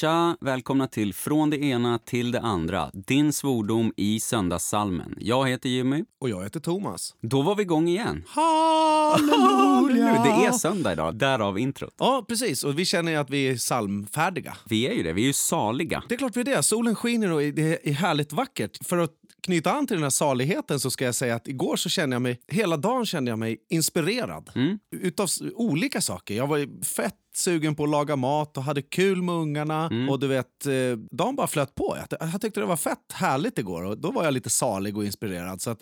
Tja, välkomna till Från det ena till det andra, din svordom i söndagssalmen. Jag heter Jimmy. Och jag heter Thomas. Då var vi igång igen. Halleluja! Det är söndag idag, därav introt. Ja, precis. Och vi känner ju att vi är psalmfärdiga. Vi är ju det, vi är ju saliga. Det är klart vi är det. Solen skiner och det är härligt vackert. För att knyta an till den här saligheten så ska jag säga att igår så kände jag mig, hela dagen kände jag mig inspirerad. Mm. Utav olika saker. Jag var ju fett sugen på att laga mat och hade kul med ungarna. Mm. Och du vet, eh, dagen bara flöt på. Jag, jag tyckte det var fett härligt igår och då var jag lite salig och inspirerad. Så att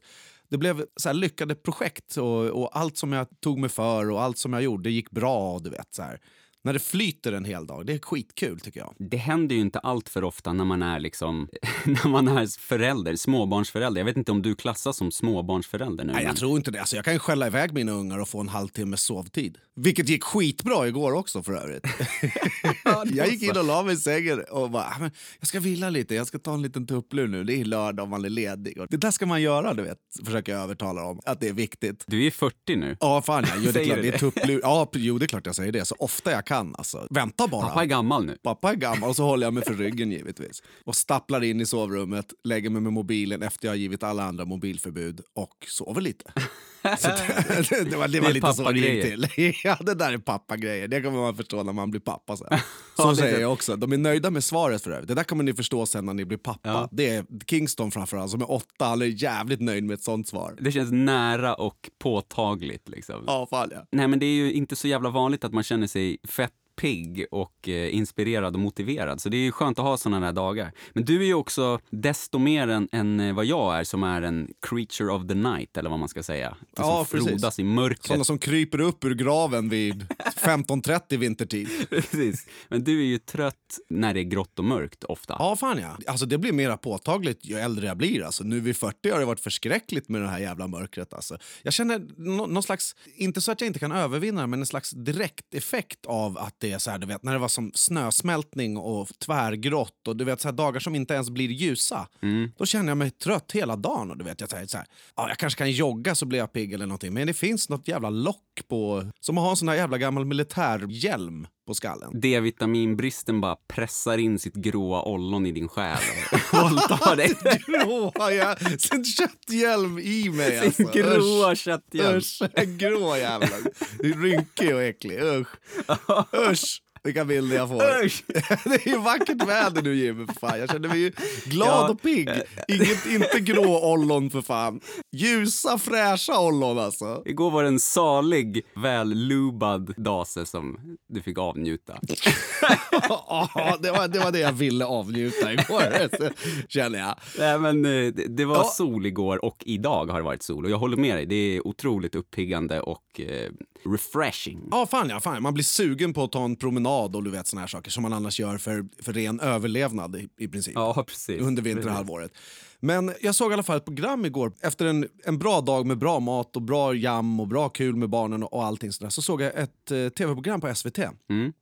det blev så här lyckade projekt och, och allt som jag tog mig för och allt som jag gjorde gick bra. Du vet, så här. När det flyter en hel dag, det är skitkul tycker jag. Det händer ju inte allt för ofta när man är liksom, när man är förälder, småbarnsförälder. Jag vet inte om du klassas som småbarnsförälder nu. Nej, men- jag tror inte det. Alltså, jag kan skälla iväg mina ungar och få en halvtimmes sovtid. Vilket gick skitbra igår också för övrigt. jag gick in och la mig i sängen och bara, "Ah, men jag ska vila lite, jag ska ta en liten tupplur nu. Det är lördag och man är ledig. Och det där ska man göra, du vet. Försöka övertala dem att det är viktigt. Du är 40 nu. Ja, fan ja. Jo, det är klart, det är tupplur. Ja, jo, det är klart jag säger det. Så ofta jag kan. Alltså. Vänta bara. Pappa är gammal nu. Pappa är gammal och så håller jag mig för ryggen givetvis. Och stapplar in i sovrummet, lägger mig med mobilen efter jag har givit alla andra mobilförbud och sover lite. Så det, det, var, det var Det lite så det gick till. Ja, det där är pappagrejer. Det kommer man förstå när man blir pappa sen. Så Ja, säger jag också. De är nöjda med svaret för övrigt. Det där kommer ni förstå sen när ni blir pappa. Ja. Det är Kingston framförallt som är åtta. Han är jävligt nöjd med ett sånt svar. Det känns nära och påtagligt liksom. Ja, fan ja. Nej, men det är ju inte så jävla vanligt att man känner sig fett pigg och eh, inspirerad och motiverad. Så det är ju skönt att ha såna här dagar. Men du är ju också desto mer än, än eh, vad jag är som är en creature of the night, eller vad man ska säga. Den Ja, som precis. frodas i mörkret. Sådana som kryper upp ur graven vid 15.30 vintertid. Precis. Men du är ju trött när det är grått och mörkt ofta. Ja, fan ja. Alltså, det blir mer påtagligt ju äldre jag blir. Alltså, nu vid 40 har det varit förskräckligt med det här jävla mörkret. Alltså. Jag känner nå- någon slags, inte så att jag inte kan övervinna det, men en slags direkt effekt av att det är så här, du vet, när det var som snösmältning och tvärgrått och du vet så här, dagar som inte ens blir ljusa. Då känner jag mig trött hela dagen. Och du vet, jag, säger så här, ja, jag kanske kan jogga så blir jag pigg eller någonting. Men det finns något jävla lock på, som att ha en sån här jävla gammal militärhjälm på skallen. D-vitaminbristen bara pressar in sitt gråa ollon i din själ och våldtar dig. Gråa jä- sin kötthjälm i mig Sin alltså. gråa Usch, kötthjälm. Usch, en grå jävla. Rynkig och äcklig. Usch. Usch. Vilka bilder jag får. Usch. Det är ju vackert väder nu Jimmy för fan. Jag känner mig ju glad Ja. och pigg. Inget, inte grå ollon för fan. Ljusa fräscha ollon alltså. Igår var det en salig, väl lubad dase som du fick avnjuta. Ja, det, var, det var det jag ville avnjuta igår. Känner jag. Nej, men eh, det, det var Ja. sol igår och idag har det varit sol. Och jag håller med dig, det är otroligt uppiggande och eh, refreshing. Ja, fan ja. Fan. Man blir sugen på att ta en promenad och du vet såna här saker som man annars gör för, för ren överlevnad i, i princip. Ja, precis. under vinterhalvåret. Men jag såg i alla fall ett program igår. Efter en, en bra dag med bra mat och bra jam och bra kul med barnen och, och allting sådär, så såg jag ett eh, tv-program på SVT. Mm.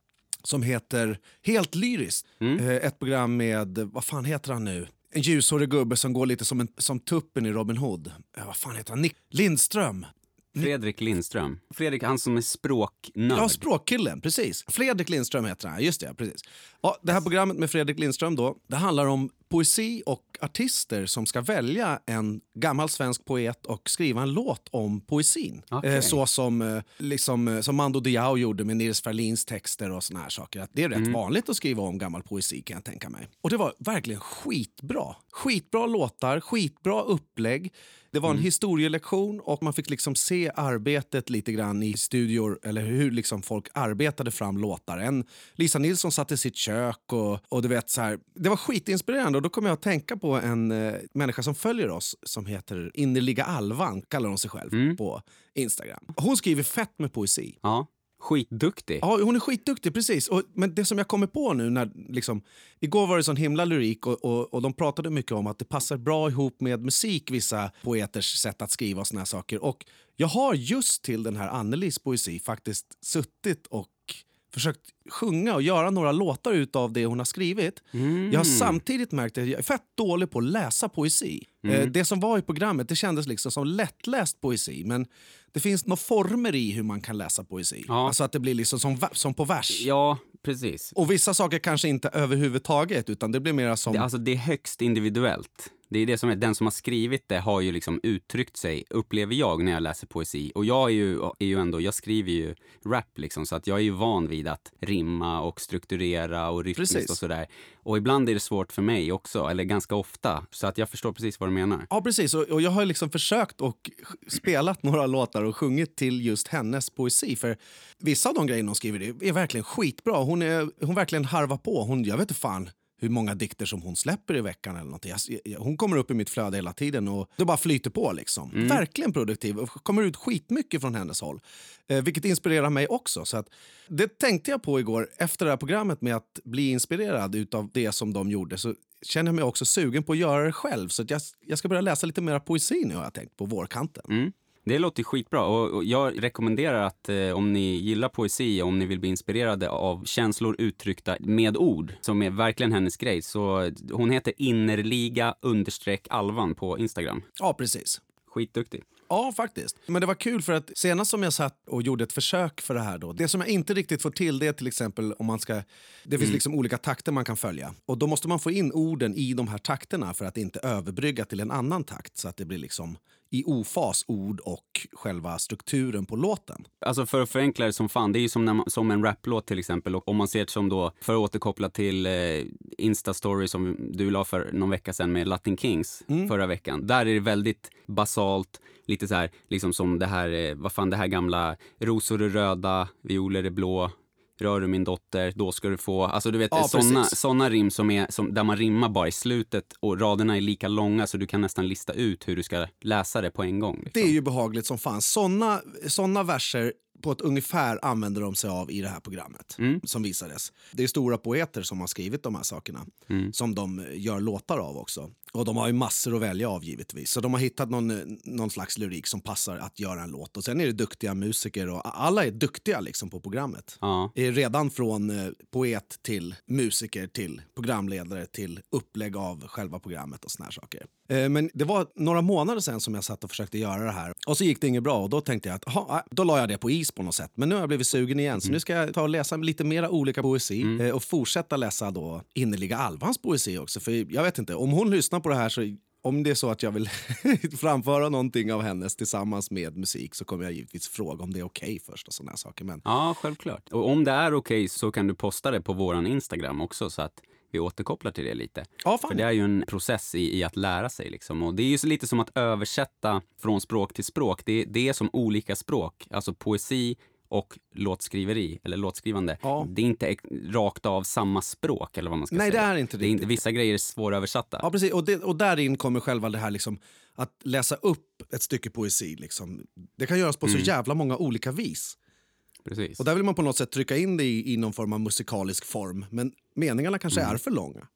Som heter Helt lyriskt. Eh, ett program med, vad fan heter han nu? En ljushårig gubbe som går lite som, en, som tuppen i Robin Hood. Eh, vad fan heter han? Nick Lindström. Fredrik Lindström. Fredrik, han som är språknörd. Ja, språkkillen, precis. Fredrik Lindström heter han, just det. Precis. Ja, det här programmet med Fredrik Lindström då, det handlar om poesi och artister som ska välja en gammal svensk poet och skriva en låt om poesin. Okej. Eh, så som, eh, liksom, eh, som Mando Diao gjorde med Nils Ferlins texter och såna här saker. Att det är rätt vanligt att skriva om gammal poesi kan jag tänka mig. Och det var verkligen skitbra. Skitbra låtar, skitbra upplägg. Det var en historielektion och man fick liksom se arbetet lite grann i studior eller hur liksom folk arbetade fram låtar. En Lisa Nilsson satt i sitt kök och, och du vet så här. Det var skitinspirerande och då kom jag att tänka på en eh, människa som följer oss som heter Innerliga Alvan, kallar hon sig själv på Instagram. Hon skriver fett med poesi. Ja, skitduktig. Ja, hon är skitduktig, precis. Och, men det som jag kommer på nu, när, liksom, igår var det sån himla lyrik och, och, och de pratade mycket om att det passar bra ihop med musik, vissa poeters sätt att skriva och såna här saker. Och jag har just till den här Annelis poesi faktiskt suttit och försökt sjunga och göra några låtar utav det hon har skrivit. Jag har samtidigt märkt att jag är fett dålig på att läsa poesi. Eh, Det som var i programmet det kändes liksom som lättläst poesi men det finns några former i hur man kan läsa poesi. Ja. Alltså att det blir liksom som, som på vers. Ja, Precis. Och vissa saker kanske inte överhuvudtaget, utan det blir mer som... Det, alltså det är högst individuellt. Det är det som är, den som har skrivit det har ju liksom uttryckt sig, upplever jag när jag läser poesi. Och jag är ju, är ju ändå, jag skriver ju rap liksom, så att jag är ju van vid att rimma och strukturera och rytmiskt Precis. och sådär. Och ibland är det svårt för mig också, eller ganska ofta. Så att jag förstår precis vad du menar. Ja, precis. Och, och jag har liksom försökt och spelat några låtar och sjungit till just hennes poesi. För vissa av de grejerna hon skriver är verkligen skitbra. Hon, är, hon verkligen harvar på. Hon, jag vet inte fan hur många dikter som hon släpper i veckan. eller någonting. Hon kommer upp i mitt flöde hela tiden och det bara flyter på. liksom. Verkligen produktiv och kommer ut skitmycket från hennes håll. Eh, vilket inspirerar mig också. Så att, det tänkte jag på igår efter det här programmet med att bli inspirerad av det som de gjorde. Så känner jag mig också sugen på att göra det själv. Så jag, jag ska börja läsa lite mer poesi nu har jag tänkt på vårkanten. Mm. Det låter skitbra och jag rekommenderar att eh, om ni gillar poesi och om ni vill bli inspirerade av känslor uttryckta med ord, som är verkligen hennes grej, så hon heter innerliga understreck alvan på Instagram. Ja, precis. Skitduktig. Ja, faktiskt. Men det var kul för att senast som jag satt och gjorde ett försök för det här då, det som jag inte riktigt får till det är till exempel om man ska, det finns liksom olika takter man kan följa och då måste man få in orden i de här takterna för att inte överbrygga till en annan takt så att det blir liksom i ofas ord och själva strukturen på låten. Alltså för att förenkla det som fan, det är ju som, man, som en raplåt till exempel. Och om man ser det som då, för att återkoppla till eh, Insta-story som du la för någon vecka sedan med Latin Kings förra veckan. Där är det väldigt basalt, lite så här, liksom som det här, eh, vad fan det här gamla, rosor är röda, violer är blå. Rör du min dotter, då ska du få... Alltså du vet, Ja, såna, såna rim som är, som, där man rimmar bara i slutet och raderna är lika långa så du kan nästan lista ut hur du ska läsa det på en gång. Liksom. Det är ju behagligt som fan. Såna, såna verser på ett ungefär använder de sig av i det här programmet som visades. Det är stora poeter som har skrivit de här sakerna som de gör låtar av också. Och de har ju massor att välja av givetvis. Så de har hittat någon, någon slags lyrik som passar att göra en låt. Och sen är det duktiga musiker och alla är duktiga liksom på programmet. Ja. Redan från eh, poet till musiker till programledare till upplägg av själva programmet och såna här saker. Eh, men det var några månader sedan som jag satt och försökte göra det här. Och så gick det inget bra och då tänkte jag att aha, då la jag det på is på något sätt. Men nu har jag blivit sugen igen så nu ska jag ta och läsa lite mera olika poesi eh, och fortsätta läsa då Innerliga Alvans poesi också. För jag vet inte, om hon lyssnar på det här så om det är så att jag vill framföra någonting av hennes tillsammans med musik så kommer jag givetvis fråga om det är okej först och här saker. Men Ja, självklart. Och om det är okej så kan du posta det på våran Instagram också så att vi återkopplar till det lite. Ja. För det är ju en process i, i att lära sig liksom. Och det är ju lite som att översätta från språk till språk. Det, det är som olika språk. Alltså poesi och låtskriveri, eller låtskrivande. Ja. Det är inte rakt av samma språk eller vad man ska Nej, säga. det är inte det är inte. Vissa grejer är svåröversatta. Ja, precis. Och, det, och där in kommer själva det här liksom, att läsa upp ett stycke poesi. Liksom. Det kan göras på så jävla många olika vis. Precis. Och där vill man på något sätt trycka in det i, i någon form av musikalisk form. Men meningarna kanske är för långa.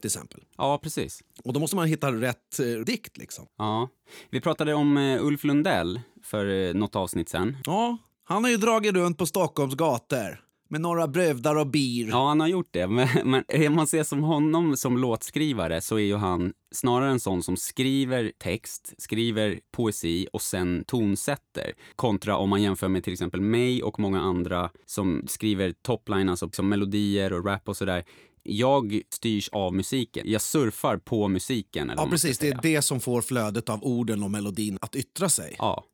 Till exempel. Ja, precis. Och då måste man hitta rätt eh, dikt. Liksom. Ja. Vi pratade om eh, Ulf Lundell för eh, något avsnitt sen. Ja, han har ju dragit runt på Stockholms gator med några brövdar och bir. Ja, han har gjort det. Men, men om man ser som honom som låtskrivare så är ju han snarare en sån som skriver text, skriver poesi och sen tonsätter. Kontra om man jämför med till exempel mig och många andra som skriver topline, alltså som melodier och rap och sådär. Jag styrs av musiken. Jag surfar på musiken. Eller Ja, precis. Det är det som får flödet av orden och melodin att yttra sig. Ja,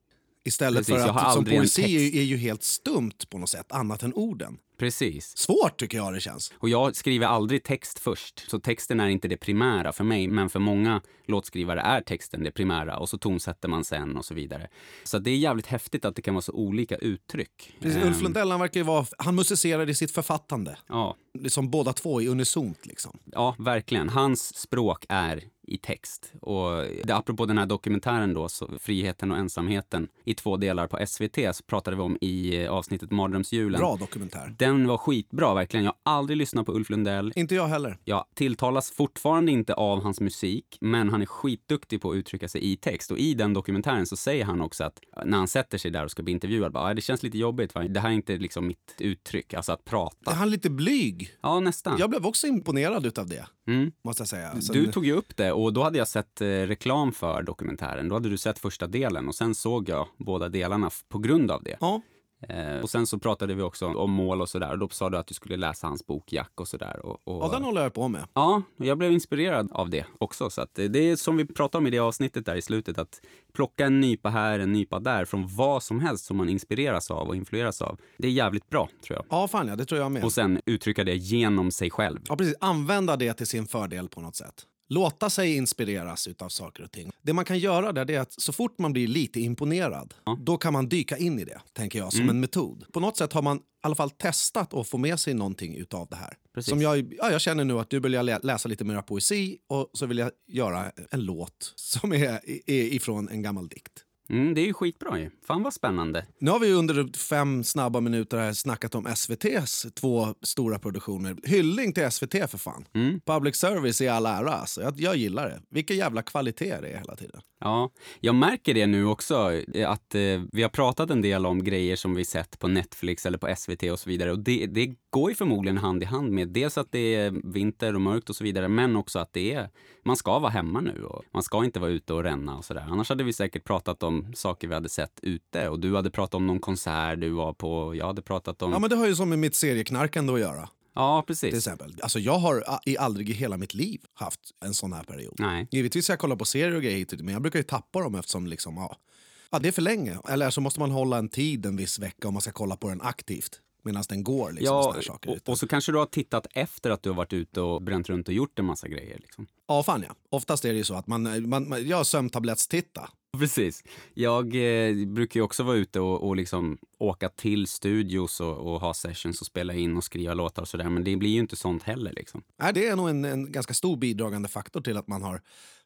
Istället precis. för att som en poesi text. ju- är ju helt stumt på något sätt, annat än orden. Precis. Svårt tycker jag det känns. Och jag skriver aldrig text först, så texten är inte det primära för mig, men för många låtskrivare är texten det primära och så tonsätter man sen och så vidare. Så det är jävligt häftigt att det kan vara så olika uttryck. Precis, Ehm, Ulf Lundell han verkar ju vara, han musicerar i sitt författande. Ja, Som båda två är unisont liksom. ja, verkligen. Hans språk är i text. Och det, apropå den här dokumentären då, Friheten och ensamheten, i två delar på SVT, så pratade vi om i eh, avsnittet Mardrömsjulen. Bra dokumentär. Den var skitbra, verkligen. Jag har aldrig lyssnat på Ulf Lundell. Inte jag heller. Jag tilltalas fortfarande inte av hans musik, men han är skitduktig på att uttrycka sig i text. Och i den dokumentären så säger han också att när han sätter sig där och ska bli intervjuad, bara, "Ah, det känns lite jobbigt, va? det här är inte liksom mitt uttryck, alltså att Är prata. han lite blyg? Ja, nästan. Jag blev också imponerad utav det, Mm. måste jag säga. Sen, Du tog ju upp det och då hade jag sett eh, reklam för dokumentären. Då hade du sett första delen och sen såg jag båda delarna på grund av det. Ja, Eh, och sen så pratade vi också om mål och sådär. Och då sa du att du skulle läsa hans bok Jack och sådär. Och, och, Ja, den håller jag på med. Ja, jag blev inspirerad av det också. Så det är som vi pratade om i det avsnittet där i slutet, att plocka en nypa här, en nypa där från vad som helst som man inspireras av och influeras av. Det är jävligt bra, tror jag. Ja, fan ja, det tror jag med. Och sen uttrycka det genom sig själv. Ja, precis. Använda det till sin fördel på något sätt. Låta sig inspireras av saker och ting. Det man kan göra där är att så fort man blir lite imponerad, då kan man dyka in i det, tänker jag, som Mm. en metod. På något sätt har man i alla fall testat att få med sig någonting utav det här. Precis. Som jag, ja, jag känner nu att du vill jag lä- läsa lite mer poesi och så vill jag göra en låt som är, är ifrån en gammal dikt. Mm, det är ju skitbra ju. Fan vad spännande. Nu har vi under fem snabba minuter här snackat om SVTs två stora produktioner. Hyllning till SVT för fan. Mm. Public service i all ära. Alltså. Jag, jag gillar det. Vilken jävla kvalitet det är hela tiden. Ja, jag märker det nu också, eh, att eh, vi har pratat en del om grejer som vi sett på Netflix eller på SVT och så vidare. Och det, det går ju förmodligen hand i hand med dels att det är vinter och mörkt och så vidare, men också att det är, man ska vara hemma nu och man ska inte vara ute och ränna och sådär. Annars hade vi säkert pratat om saker vi hade sett ute och du hade pratat om någon konsert du var på och jag hade pratat om... Ja, men det har ju som med mitt serieknarkande att göra. Ja, Till precis. exempel. Alltså, jag har i aldrig i hela mitt liv haft en sån här period. Nej. Givetvis jag kolla på serier och grejer hit och men jag brukar ju tappa dem eftersom liksom, ja, ja, det är för länge. Eller så måste man hålla en tid en viss vecka om man ska kolla på den aktivt medan den går. Liksom, och Ja, här saker. och, och så kanske du har tittat efter att du har varit ute och bränt runt och gjort en massa grejer. Liksom. Ja, fan ja. Oftast är det ju så att man, man, man jag sömntablettstitta. Precis. Jag eh, brukar ju också vara ute och, och liksom åka till studios och, och ha sessions och spela in och skriva låtar och sådär. Men det blir ju inte sånt heller liksom. Nej, det är nog en, en ganska stor bidragande faktor till att man har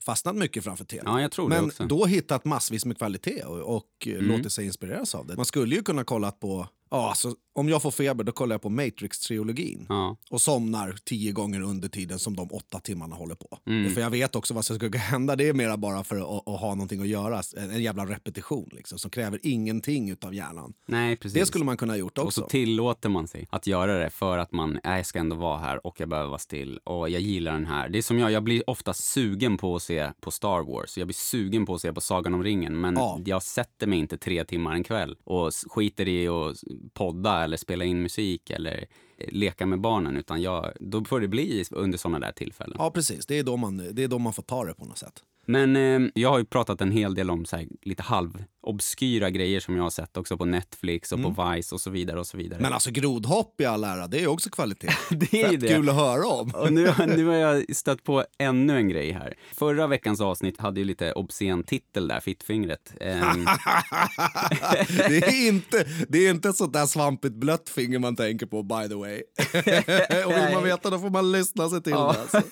fastnat mycket framför tv. Ja, jag tror det Men också. Mm. då hittat massvis med kvalitet och, och eh, låtit sig inspireras av det. Man skulle ju kunna kolla på, ja, alltså, om jag får feber då kollar jag på Matrix-trilogin. Ja. Och somnar tio gånger under tiden som de åtta timmarna håller på. Mm. För jag vet också vad som ska hända. Det är mera bara för att, att ha någonting att göra. En, en jävla repetition liksom, som kräver ingenting utav hjärnan. Nej, precis. Det skulle man kunna ha gjort Och också. så tillåter man sig att göra det för att man, äh, jag ska ändå vara här och jag behöver vara still och jag gillar den här. Det är som jag, jag blir ofta sugen på att se på Star Wars. Jag blir sugen på att se på Sagan om ringen men Ja. jag sätter mig inte tre timmar en kväll och skiter i att podda eller spela in musik eller eh, leka med barnen utan jag, då får det bli under sådana där tillfällen. Ja, precis. Det är, då man, det är då man får ta det på något sätt. Men eh, jag har ju pratat en hel del om så här, lite halvobskyra grejer som jag har sett också på Netflix och på Vice och så vidare och så vidare. Men alltså grodhopp i all ära, det är också kvalitet. det är Fett det. kul att höra om. Och nu, nu har jag stött på ännu en grej här. Förra veckans avsnitt hade ju lite obscen titel där, Fittfingret. Ehm, det, är inte, det är inte sånt där svampigt blött finger man tänker på, by the way. Och vill man veta, då får man lyssna sig till Ja. det. Alltså.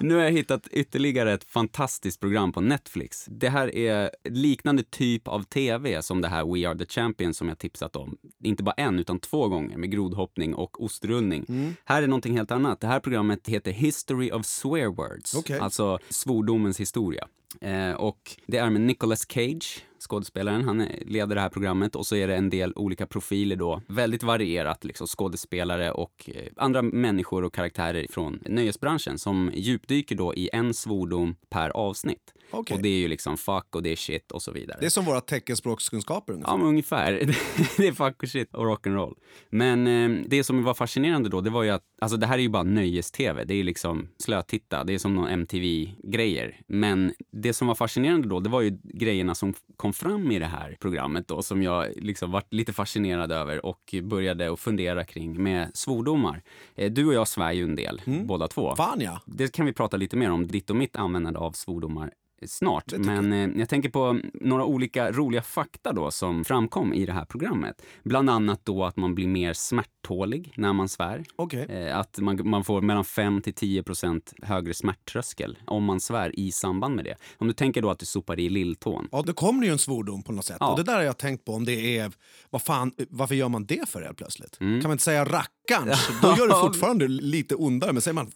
nu har jag hittat ytterligare ett fantastiskt program på Netflix. Det här är liknande typ av tv som det här We Are The Champions som jag tipsat om. Inte bara en, utan två gånger med grodhoppning och ostrullning. Här är någonting helt annat. Det här programmet heter History of Swear Words, Okej. alltså svordomens historia. Eh, och det är med Nicolas Cage, skådespelaren. Han leder det här programmet och så är det en del olika profiler då. Väldigt varierat, liksom skådespelare och eh, andra människor och karaktärer från nöjesbranschen som djupdyker då i en svordom per avsnitt. Okej. Och det är ju liksom fuck och det är shit och så vidare. Det är som våra teckenspråkskunskaper ungefär. Ja, men ungefär. det är fuck och shit och rock'n'roll. Men eh, det som var fascinerande då, det var ju att, alltså det här är ju bara nöjes-tv. Det är liksom slötitta, det är som någon MTV-grejer. Men det som var fascinerande då, det var ju grejerna som kom fram i det här programmet då, som jag liksom vart lite fascinerad över och började att fundera kring med svordomar. Eh, du och jag svär ju en del, båda två. Fan ja. Det kan vi prata lite mer om, ditt och mitt användande av svordomar snart. Men eh, jag tänker på några olika roliga fakta då som framkom i det här programmet. Bland annat då att man blir mer smärttålig när man svär. Okej. Eh, att man, man får mellan 5 till 10 procent högre smärttröskel om man svär i samband med det. Om du tänker då att du sopar i lilltån. Ja, då kommer det ju en svordom på något sätt. Ja. Och det där har jag tänkt på om det är... Vad fan, varför gör man det för helt plötsligt? Mm. Kan man inte säga rackarns? Då gör det fortfarande lite ondare. Men säger man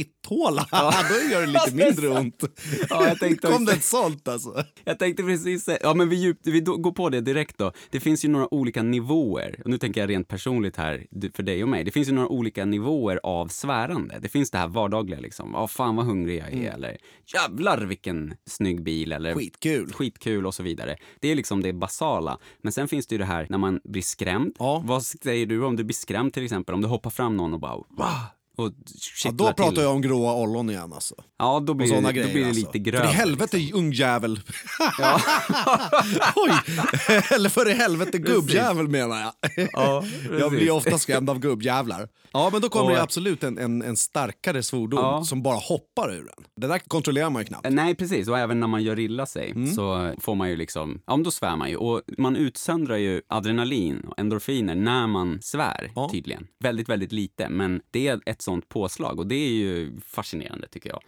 fitthåla, då gör det lite mindre ont. Ja, jag tänkte Kom det ett sånt alltså? Jag tänkte precis ja men vi, djup, vi går på det direkt då. Det finns ju några olika nivåer, och nu tänker jag rent personligt här du- för dig och mig. Det finns ju några olika nivåer av svärande. Det finns det här vardagliga liksom, ja fan vad hungrig jag är, eller jävlar vilken snygg bil, eller Skitkul. skitkul och så vidare. Det är liksom det basala. Men sen finns det ju det här när man blir skrämd. Ja. Vad säger du om du blir skrämd till exempel? Om det hoppar fram någon och bara Wah! Och Ja, då pratar till. jag om gråa ollon igen alltså. Ja, då blir, det, grejer då blir det alltså. lite grövre. För i helvete ungjävel. Ja. Oj! Eller för i helvete gubbjävel menar jag. Ja, jag blir ofta skrämd av gubbjävlar. Ja, men då kommer Och- det absolut en, en, en starkare svordom Ja. som bara hoppar ur den. Det där kontrollerar man ju knappt. Nej, precis. Och även när man gör illa sig Mm. så får man ju liksom, ja men då svär man ju. Och man utsöndrar ju adrenalin och endorfiner när man svär, Ja. tydligen. Väldigt, väldigt lite, men det är ett sånt påslag och det är ju fascinerande tycker jag.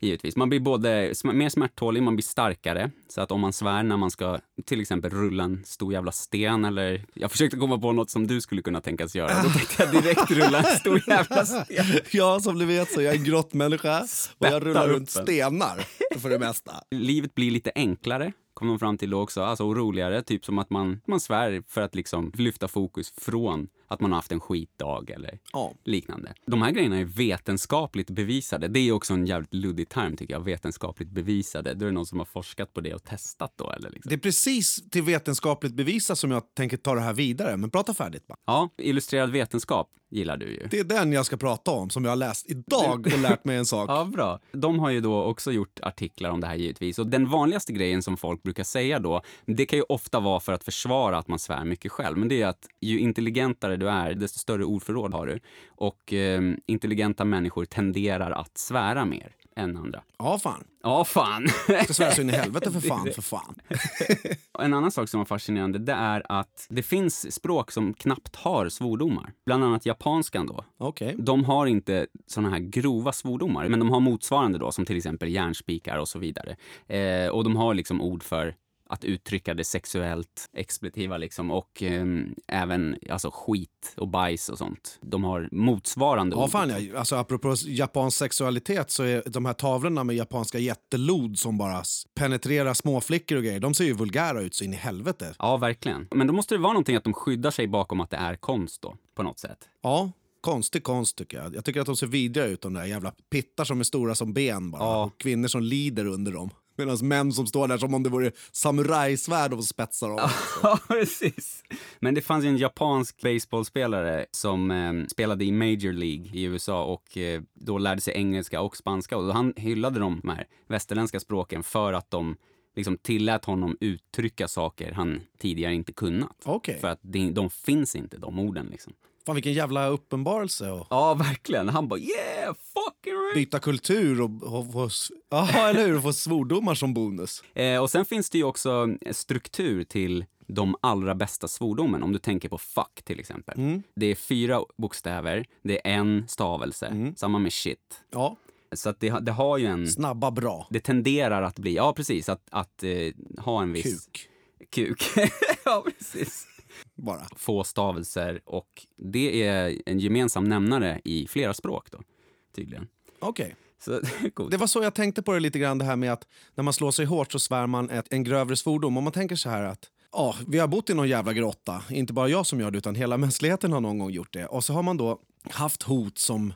Givetvis. Man blir både mer smärttålig, man blir starkare. Så att om man svär när man ska till exempel rulla en stor jävla sten eller... Jag försökte komma på något som du skulle kunna tänkas göra. Då tänkte jag direkt rulla en stor jävla sten. Ja, som ni vet så jag är en grottmänniska och jag rullar runt en. stenar för det mesta. livet blir lite enklare, kom de fram till då också, alltså och roligare, typ som att man, man svär för att liksom lyfta fokus från att man har haft en skitdag eller Ja. liknande. De här grejerna är vetenskapligt bevisade. Det är också en jävligt luddig term tycker jag, vetenskapligt bevisade. Då är det någon som har forskat på det och testat då eller liksom. Det är precis till vetenskapligt bevisat som jag tänker ta det här vidare. Men prata färdigt bara. Ja, illustrerad vetenskap gillar du ju. Det är den jag ska prata om som jag har läst idag och lärt mig en sak. Ja, bra. De har ju då också gjort artiklar om det här givetvis. Och den vanligaste grejen som folk brukar säga då, det kan ju ofta vara för att försvara att man svär mycket själv, men det är att ju intelligentare du är, desto större ordförråd har du. Och eh, intelligenta människor tenderar att svära mer än andra. Ja, fan. Ja, fan. Jag ska svära så in i helvete för fan, för fan. En annan sak som var fascinerande, det är att det finns språk som knappt har svordomar. Bland annat japanskan då. Okej. De har inte såna här grova svordomar, men de har motsvarande då, som till exempel järnspikar och så vidare. Eh, och de har liksom ord för att uttrycka det sexuellt expletiva liksom och ehm, även alltså skit och bajs och sånt. De har motsvarande Ja, ord. fan ja. Alltså, apropå japansk sexualitet så är de här tavlorna med japanska jättelod som bara penetrerar småflickor och grejer, de ser ju vulgära ut så in i helvete. Ja, verkligen. Men då måste det vara någonting att de skyddar sig bakom att det är konst då, på något sätt. Ja, konstig konst tycker jag. Jag tycker att de ser vidriga ut, de där jävla pittar som är stora som ben bara. Ja. Och kvinnor som lider under dem. Medan män som står där som om det vore samurajsvärd och spetsar dem. Ja, precis. Men det fanns ju en japansk baseballspelare som eh, spelade i Major League i USA och eh, då lärde sig engelska och spanska. Och han hyllade de här västerländska språken för att de liksom tillät honom uttrycka saker han tidigare inte kunnat. Okej. För att de, de finns inte, de orden liksom. Fan vilken jävla uppenbarelse. Och Ja, verkligen. Han bara yeah. Byta kultur och, och få, s- ja, eller hur? Och få svordomar som bonus. Eh, och sen finns det ju också struktur till de allra bästa svordomen. Om du tänker på fuck till exempel. Det är fyra bokstäver, det är en stavelse, samma med shit. Ja, Så att det, det har ju en... snabba bra. Det tenderar att bli, ja precis, att, att eh, ha en viss... Kuk. Kuk. ja, precis. Bara. Få stavelser och det är en gemensam nämnare i flera språk då, tydligen. Okej. Så coolt. Det var så jag tänkte på det lite grann, det här med att när man slår sig hårt så svär man ett, en grövre svordom. Om man tänker så här att ja, vi har bott i någon jävla grotta, inte bara jag som gör det utan hela mänskligheten har någon gång gjort det. Och så har man då haft hot som,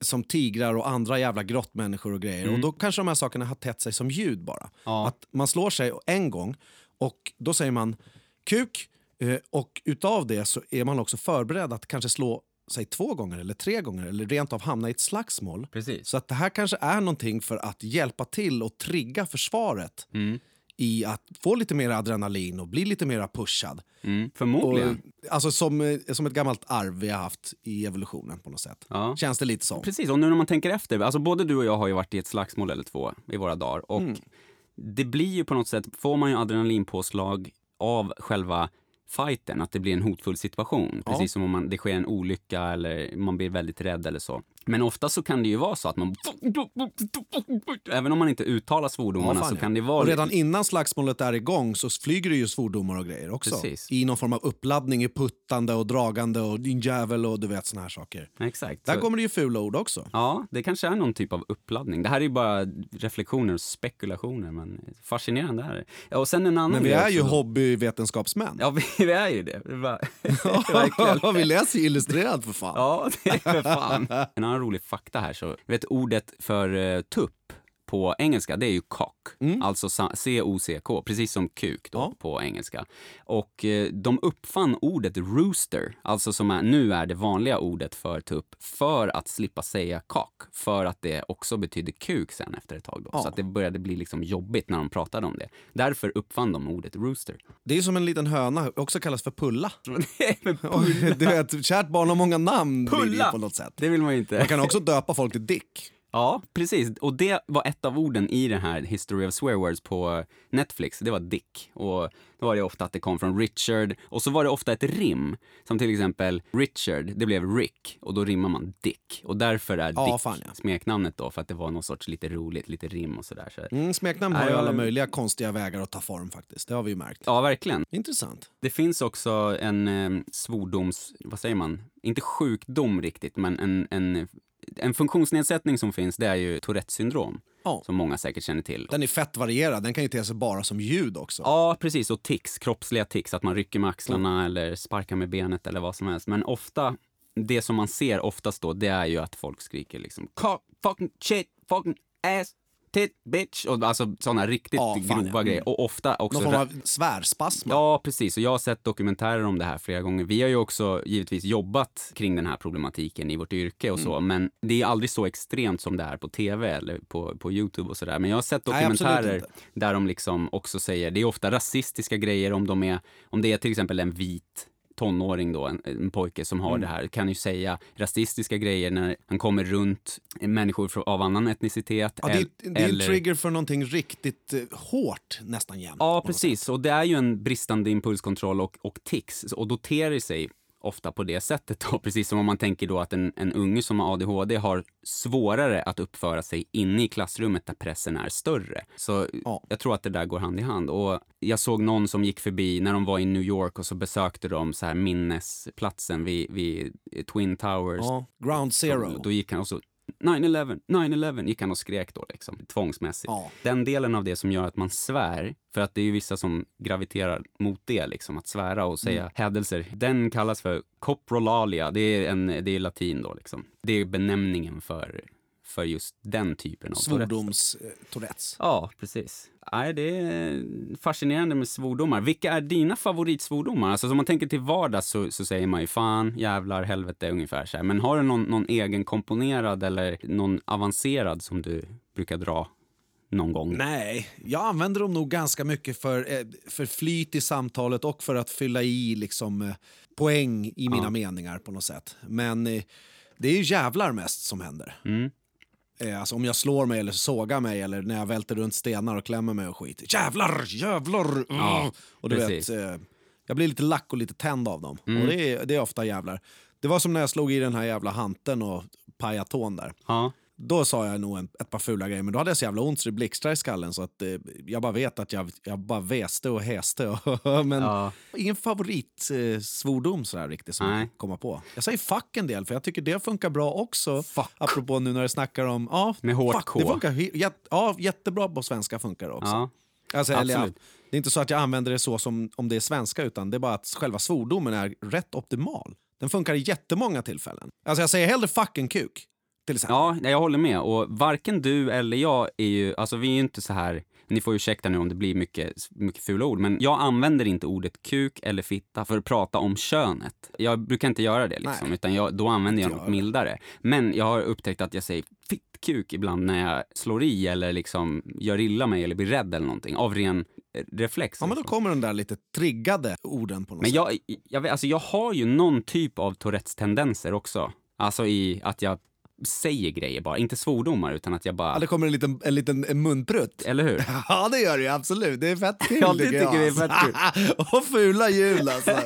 som tigrar och andra jävla grottmänniskor och grejer. Och då kanske de här sakerna har tätt sig som ljud bara. Ja. Att man slår sig en gång och då säger man kuk eh, och utav det så är man också förberedd att kanske slå sig två gånger eller tre gånger eller rent av hamna i ett slagsmål. Precis. Så att det här kanske är någonting för att hjälpa till och trigga försvaret Mm. i att få lite mer adrenalin och bli lite mer pushad. Mm. Och, Förmodligen. alltså som, eh, som ett gammalt arv vi har haft i evolutionen på något sätt. Ja. Känns det lite som. Precis, och nu när man tänker efter, alltså både du och jag har ju varit i ett slagsmål eller två i våra dagar och det blir ju på något sätt, får man ju adrenalinpåslag av själva fighten, att det blir en hotfull situation. Precis som om man, det sker en olycka eller man blir väldigt rädd eller så. Men ofta så kan det ju vara så att man... Även om man inte uttalar svordomarna Ja, så kan det vara... Och redan innan slagsmålet är igång så flyger det ju svordomar och grejer också. Precis. I någon form av uppladdning, i puttande och dragande och din jävel och du vet såna här saker. Exakt. Där Så- kommer det ju fula ord också. Ja, det kanske är någon typ av uppladdning. Det här är ju bara reflektioner och spekulationer, men fascinerande är det. Och sen en annan Men vi är ju då. hobbyvetenskapsmän. Ja, vi, vi är ju det. det bara, verkligen. vi läser ju illustrerat för fan. Ja, det är för fan. någon rolig fakta här. Så, vet, ordet för eh, tupp på engelska, det är ju cock. Alltså sa- C-O-C-K, precis som kuk då Ja. på engelska. Och eh, de uppfann ordet rooster, alltså som är, nu är det vanliga ordet för tupp, för att slippa säga cock. För att det också betyder kuk sen efter ett tag då. Ja. Så att det började bli liksom jobbigt när de pratade om det. Därför uppfann de ordet rooster. Det är som en liten höna, också kallas för pulla. Men Och, du vet, kärt barn har många namn Pulla! på något sätt. det vill man inte. Man kan också döpa folk till Dick. Ja, precis. Och det var ett av orden i den här History of Swear Words på Netflix. Det var Dick. Och då var det ofta att det kom från Richard. Och så var det ofta ett rim. Som till exempel Richard, det blev Rick. Och då rimmar man Dick. Och därför är Ja, Dick fan, ja. smeknamnet då. För att det var någon sorts lite roligt, lite rim och sådär. Så. Mm, smeknamn har ju jag- alla möjliga konstiga vägar att ta form faktiskt. Det har vi ju märkt. Ja, verkligen. Intressant. Det finns också en eh, svordoms... Vad säger man? Inte sjukdom riktigt, men en, en, en funktionsnedsättning som finns, det är ju Tourettes syndrom. Ja. Som många säkert känner till. Den är fett varierad, den kan ju te sig bara som ljud också. Ja, precis. Och tics, kroppsliga tics, att man rycker med axlarna Mm. eller sparkar med benet eller vad som helst. Men ofta, det som man ser oftast då, det är ju att folk skriker liksom fucking shit, fucking ass, tit, bitch. Och alltså sådana riktigt Ja, fan, grova ja. grejer. Och ofta också... Någon form av svärspasm. Ja, precis. Och jag har sett dokumentärer om det här flera gånger. Vi har ju också givetvis jobbat kring den här problematiken i vårt yrke och så. Mm. Men det är aldrig så extremt som det är på tv eller på, på Youtube och sådär. Men jag har sett Nej, dokumentärer inte. där de liksom också säger, det är ofta rasistiska grejer om de är, om det är till exempel en vit tonåring då, en, en pojke som Mm. har det här, kan ju säga rasistiska grejer när han kommer runt människor från- av annan etnicitet. Ja, det, är, det är en eller- trigger för någonting riktigt eh, hårt nästan jämt. Ja, precis. Och det är ju en bristande impulskontroll och, och tics. Och då ter det sig ofta på det sättet. Då. Precis som om man tänker då att en, en unge som har ADHD har svårare att uppföra sig inne i klassrummet där pressen är större. Så Ja. jag tror att det där går hand i hand. Och jag såg någon som gick förbi när de var i New York och så besökte de så här minnesplatsen vid, vid Twin Towers. Ja, ground zero. Då gick han och så 9-11, 9-11 gick han och skrek då liksom, tvångsmässigt. Ja. Den delen av det som gör att man svär, för att det är ju vissa som graviterar mot det, liksom, att svära och säga Mm. hädelser, den kallas för coprolalia, det är, en, det är latin då liksom. Det är benämningen för, för just den typen av. Svordoms eh, Tourettes. Ja, precis. Nej, det är fascinerande med svordomar. Vilka är dina favoritsvordomar? Alltså, om man tänker till vardags så, så säger man ju fan, jävlar, helvete ungefär så här. Men har du någon, någon egen komponerad eller någon avancerad som du brukar dra någon gång? Nej, jag använder dem nog ganska mycket för, eh, för flyt i samtalet och för att fylla i liksom, eh, poäng i mina Ja. meningar på något sätt. Men det är ju jävlar mest som händer. Mm. Eh, alltså om jag slår mig eller sågar mig eller när jag välter runt stenar och klämmer mig och skit. Jävlar, jävlar! Ja, Mm. och du precis. vet, eh, jag blir lite lack och lite tänd av dem. Mm. Och det är, det är ofta jävlar. Det var som när jag slog i den här jävla hanten och pajade tån där. Ja. Då sa jag nog en, ett par fula grejer, men då hade jag så jävla ont så det blixtrade i skallen så att eh, jag bara vet att jag, jag bara väste och häste. men Ja. ingen favoritsvordom eh, sådär riktigt som Nej. jag kommer på. Jag säger fuck en del för jag tycker det funkar bra också. Fuck. Apropå nu när det snackar om... Ja, Med hårt fuck, K. Det funkar, jät, ja, jättebra på svenska funkar det också. ja. Alltså, eller, ja, det är inte så att jag använder det så som om det är svenska utan det är bara att själva svordomen är rätt optimal. Den funkar i jättemånga tillfällen. Alltså jag säger hellre fuck än kuk. Till exempel. Ja, jag håller med. Och varken du eller jag är ju, alltså vi är inte så här, ni får ursäkta nu om det blir mycket, mycket fula ord, men jag använder inte ordet kuk eller fitta för att prata om könet. Jag brukar inte göra det liksom, Nej. utan jag, då använder jag Inte något jag. mildare. Men jag har upptäckt att jag säger fittkuk ibland när jag slår i eller liksom gör illa mig eller blir rädd eller någonting, av ren eh, reflex. Ja, men då liksom. kommer den där lite triggade orden på något Men sätt. jag, jag, alltså jag har ju någon typ av Tourettes tendenser också. Alltså i att jag säger grejer bara. Inte svordomar, utan att jag bara... Ja, det kommer en liten, en liten en munprutt. Eller hur? Ja, det gör det absolut. Det är fett kul Ja, det tycker jag. vi är fett kul. och fula jul alltså.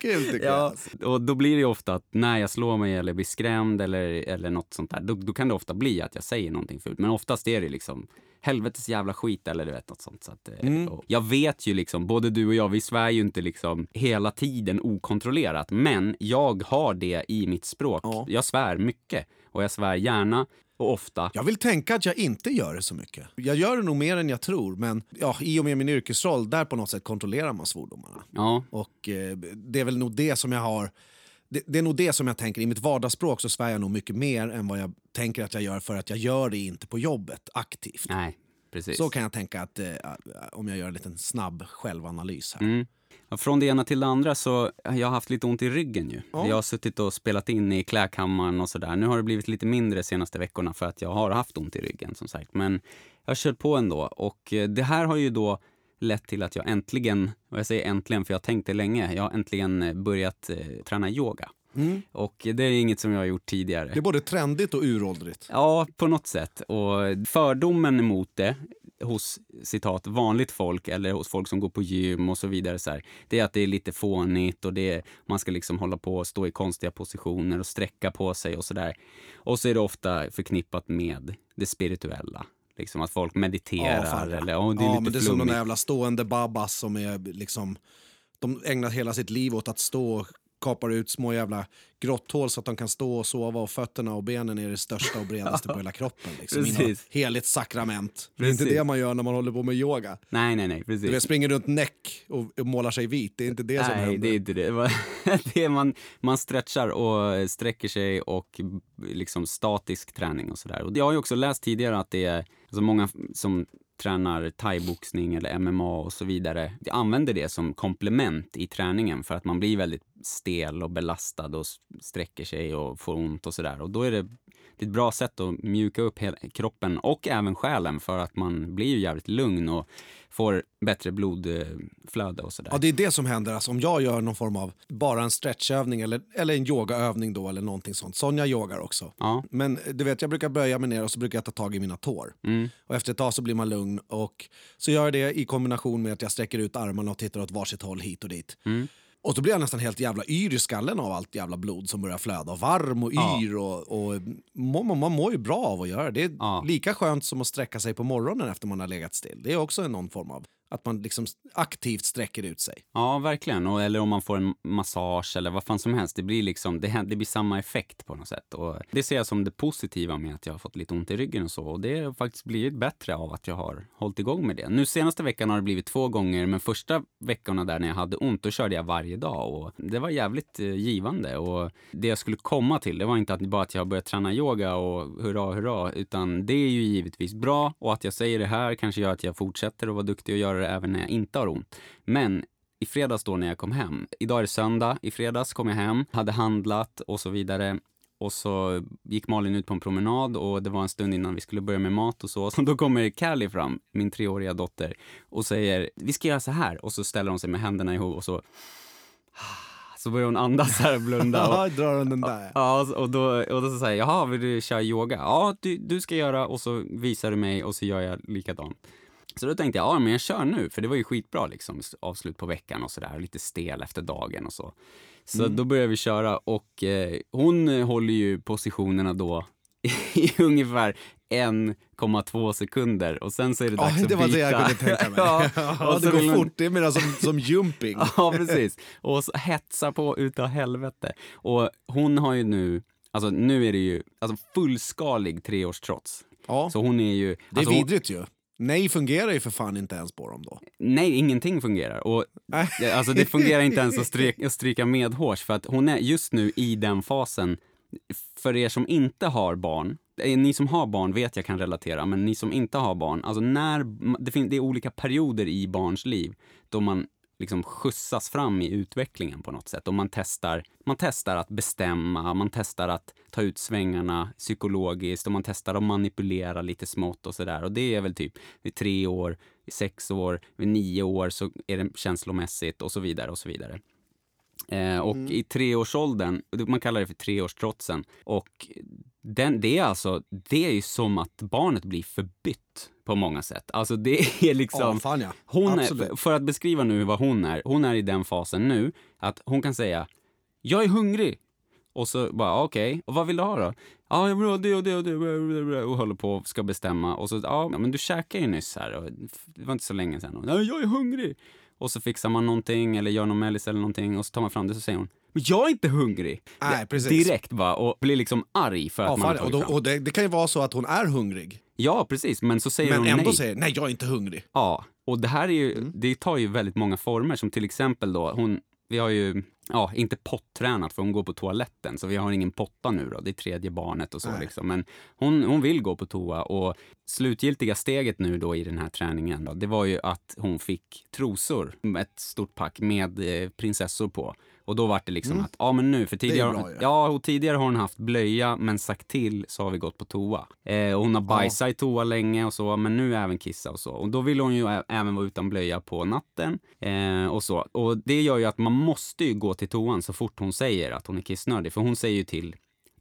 kul tycker jag. Ja, Alltså. och då blir det ju ofta att när jag slår mig eller blir skrämd eller, eller något sånt där, då, då kan det ofta bli att jag säger någonting fult. Men oftast är det liksom helvetes jävla skit eller du vet något sånt. Så att, eh, Mm. Jag vet ju liksom, både du och jag, vi svär ju inte liksom hela tiden okontrollerat. Men jag har det i mitt språk. Ja. Jag svär mycket och jag svär gärna och ofta. Jag vill tänka att jag inte gör det så mycket. Jag gör det nog mer än jag tror, men ja, i och med min yrkesroll, där på något sätt kontrollerar man svordomarna. Ja, Och eh, det är väl nog det som jag har... Det, det är nog det som jag tänker. I mitt vardagsspråk så svär jag nog mycket mer än vad jag tänker att jag gör för att jag gör det inte på jobbet aktivt. nej, precis. Så kan jag tänka att eh, om jag gör en liten snabb självanalys här. Mm. Från det ena till det andra så jag har haft lite ont i ryggen ju. Ja. Jag har suttit och spelat in i klädkammaren och sådär. Nu har det blivit lite mindre de senaste veckorna för att jag har haft ont i ryggen som sagt. Men jag har kört på ändå och eh, det här har ju då lett till att jag äntligen, och jag säger äntligen för jag har tänkt det länge, jag har äntligen eh, börjat eh, träna yoga. Mm. Och det är inget som jag har gjort tidigare. Det är både trendigt och uråldrigt. Ja, på något sätt. Och fördomen emot det hos citat vanligt folk eller hos folk som går på gym och så vidare så här, det är att det är lite fånigt och det är, man ska liksom hålla på och stå i konstiga positioner och sträcka på sig och sådär. Och så är det ofta förknippat med det spirituella. Liksom att folk mediterar ja. eller oh, det är ja, lite men det är som de där jävla stående babbas som är liksom... De ägnar hela sitt liv åt att stå och kapar ut små jävla grotthål så att de kan stå och sova och fötterna och benen är det största och bredaste på hela kroppen. Liksom, Precis. heligt sakrament. Det är inte Precis. det man gör när man håller på med yoga. Nej, nej, nej, precis. Du springer runt näck och, och målar sig vit. Det är inte det som Nej, händer. det är inte det. det är man, man stretchar och sträcker sig och liksom statisk träning och sådär. Och jag har ju också läst tidigare att det är alltså många som tränar thaiboxning eller MMA och så vidare. De använder det som komplement i träningen för att man blir väldigt stel och belastad och sträcker sig och får ont och sådär. Och då är det, det är ett bra sätt att mjuka upp kroppen och även själen för att man blir ju jävligt lugn och får bättre blodflöde och sådär. Ja, det är det som händer. Alltså, om jag gör någon form av bara en stretchövning eller, eller en yogaövning då eller någonting sånt. Sonja yogar också. Ja. Men du vet, jag brukar böja mig ner och så brukar jag ta tag i mina tår. Mm. Och efter ett tag så blir man lugn och så gör jag det i kombination med att jag sträcker ut armarna och tittar åt varsitt håll hit och dit. Mm. Och då blir jag nästan helt jävla yr i skallen av allt jävla blod som börjar flöda. Varm och Ja. yr och, och man, man mår ju bra av att göra det. Det är Ja. lika skönt som att sträcka sig på morgonen efter man har legat still. Det är också någon form av att man liksom aktivt sträcker ut sig. Ja, verkligen. Och, eller om man får en massage eller vad fan som helst. Det blir, liksom, det, det blir samma effekt på något sätt. Och det ser jag som det positiva med att jag har fått lite ont i ryggen och så. Och det har faktiskt blivit bättre av att jag har hållit igång med det. Nu senaste veckan har det blivit två gånger, men första veckorna där när jag hade ont, då körde jag varje dag. Och det var jävligt eh, givande. Och det jag skulle komma till, det var inte att, bara att jag har börjat träna yoga och hurra, hurra, utan det är ju givetvis bra. Och att jag säger det här kanske gör att jag fortsätter att vara duktig och göra det även när jag inte har ont. Men i fredags då när jag kom hem, idag är det söndag, i fredags kom jag hem, hade handlat och så vidare. Och så gick Malin ut på en promenad och det var en stund innan vi skulle börja med mat och så. Så då kommer Callie fram, min treåriga dotter, och säger vi ska göra så här. Och så ställer hon sig med händerna ihop och så så börjar hon andas här och blunda. Och, drar hon den där. Ja, och då, och då så säger jag, jaha, vill du köra yoga? Ja, du, du ska göra och så visar du mig och så gör jag likadant. Så då tänkte jag, ja men jag kör nu, för det var ju skitbra liksom, avslut på veckan och sådär, lite stel efter dagen och så. Så då började vi köra och eh, hon håller ju positionerna då i ungefär 1,2 sekunder och sen så är det dags Ja, att det var det jag kunde tänka mig. ja, Ja, det går fort, det är mer som, som jumping. Ja, precis. Och så hetsa på utav helvete. Och hon har ju nu, alltså nu är det ju alltså fullskalig treårstrots. Ja, Så hon är ju... det är alltså, hon- vidrigt ju. Nej fungerar ju för fan inte ens på dem då. Nej, ingenting fungerar. Och, alltså, det fungerar inte ens att stryka, att stryka medhårs för att hon är just nu i den fasen. För er som inte har barn, eh, ni som har barn vet jag kan relatera, men ni som inte har barn, alltså när, det, fin- det är olika perioder i barns liv då man liksom skjutsas fram i utvecklingen på något sätt. Och man testar, man testar att bestämma, man testar att ta ut svängarna psykologiskt och man testar att manipulera lite smått och sådär. Och det är väl typ vid tre år, vid sex år, vid nio år så är det känslomässigt och så vidare och så vidare. Eh, och Mm. i treårsåldern, man kallar det för treårstrotsen, och den, det är alltså, det är ju som att barnet blir förbytt på många sätt. Alltså det är liksom... Ja, fan ja. Hon är, för att beskriva nu vad hon är, hon är i den fasen nu att hon kan säga jag är hungrig. Och så bara okej, och vad vill du ha då? Ja, jag vill ha det och det och det och håller på och ska bestämma. Och så, ja men du käkade ju nyss här och det var inte så länge sedan. Jag är hungrig. Och så fixar man någonting eller gör någon mellis eller någonting och så tar man fram det och så säger hon men jag är inte hungrig. Nej, precis. Direkt bara och blir liksom arg för att Ja, man har fan, och då, fram. och det, det kan ju vara så att hon är hungrig, Ja, precis. Men så säger men hon ändå nej. säger nej, jag är inte hungrig. Ja, och det här är ju, Mm. det tar ju väldigt många former som till exempel då, hon, vi har ju, ja, inte pottränat för hon går på toaletten så vi har ingen potta nu då, det är tredje barnet och så liksom. Men hon, hon vill gå på toa och slutgiltiga steget nu då i den här träningen då, det var ju att hon fick trosor, ett stort pack med eh, prinsessor på. Och då var det liksom att, ja men nu, för tidigare, Mm. bra ja, och tidigare har hon haft blöja men sagt till så har vi gått på toa. Eh, och hon har bajsat i toa länge och så, men nu även kissa och så. Och då vill hon ju även vara utan blöja på natten eh, och så. Och det gör ju att man måste ju gå till toan så fort hon säger att hon är kissnödig. För hon säger ju till,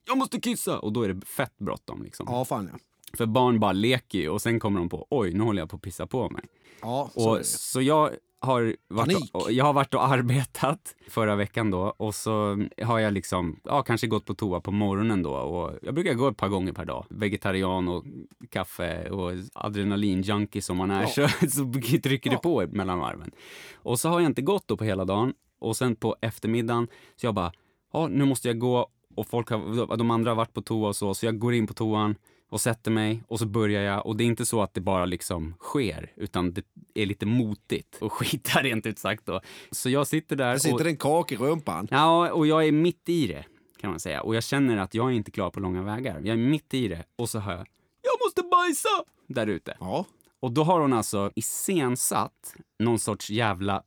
jag måste kissa! Och då är det fett bråttom liksom. Ja, fan ja. För barn bara leker ju och sen kommer de på, oj, nu håller jag på att pissa på mig. Ja, så Och, så jag har, varit och, jag har varit och arbetat förra veckan då och så har jag liksom, ja kanske gått på toa på morgonen då och jag brukar gå ett par gånger per dag. Vegetarian och kaffe och adrenalin-junkie som man är Ja. så, så trycker det Ja. på mellan varven. Och så har jag inte gått då på hela dagen och sen på eftermiddagen så jag bara, ja nu måste jag gå och folk har, de andra har varit på toa och så, så jag går in på toan och sätter mig och så börjar jag och det är inte så att det bara liksom sker utan det är lite motigt och skita rent ut sagt då. Så jag sitter där Det sitter och, en kak i rumpan. ja, och jag är mitt i det kan man säga och jag känner att jag är inte klar på långa vägar. Jag är mitt i det och så hör jag jag måste bajsa där ute. Ja. Och då har hon alltså iscensatt någon sorts jävla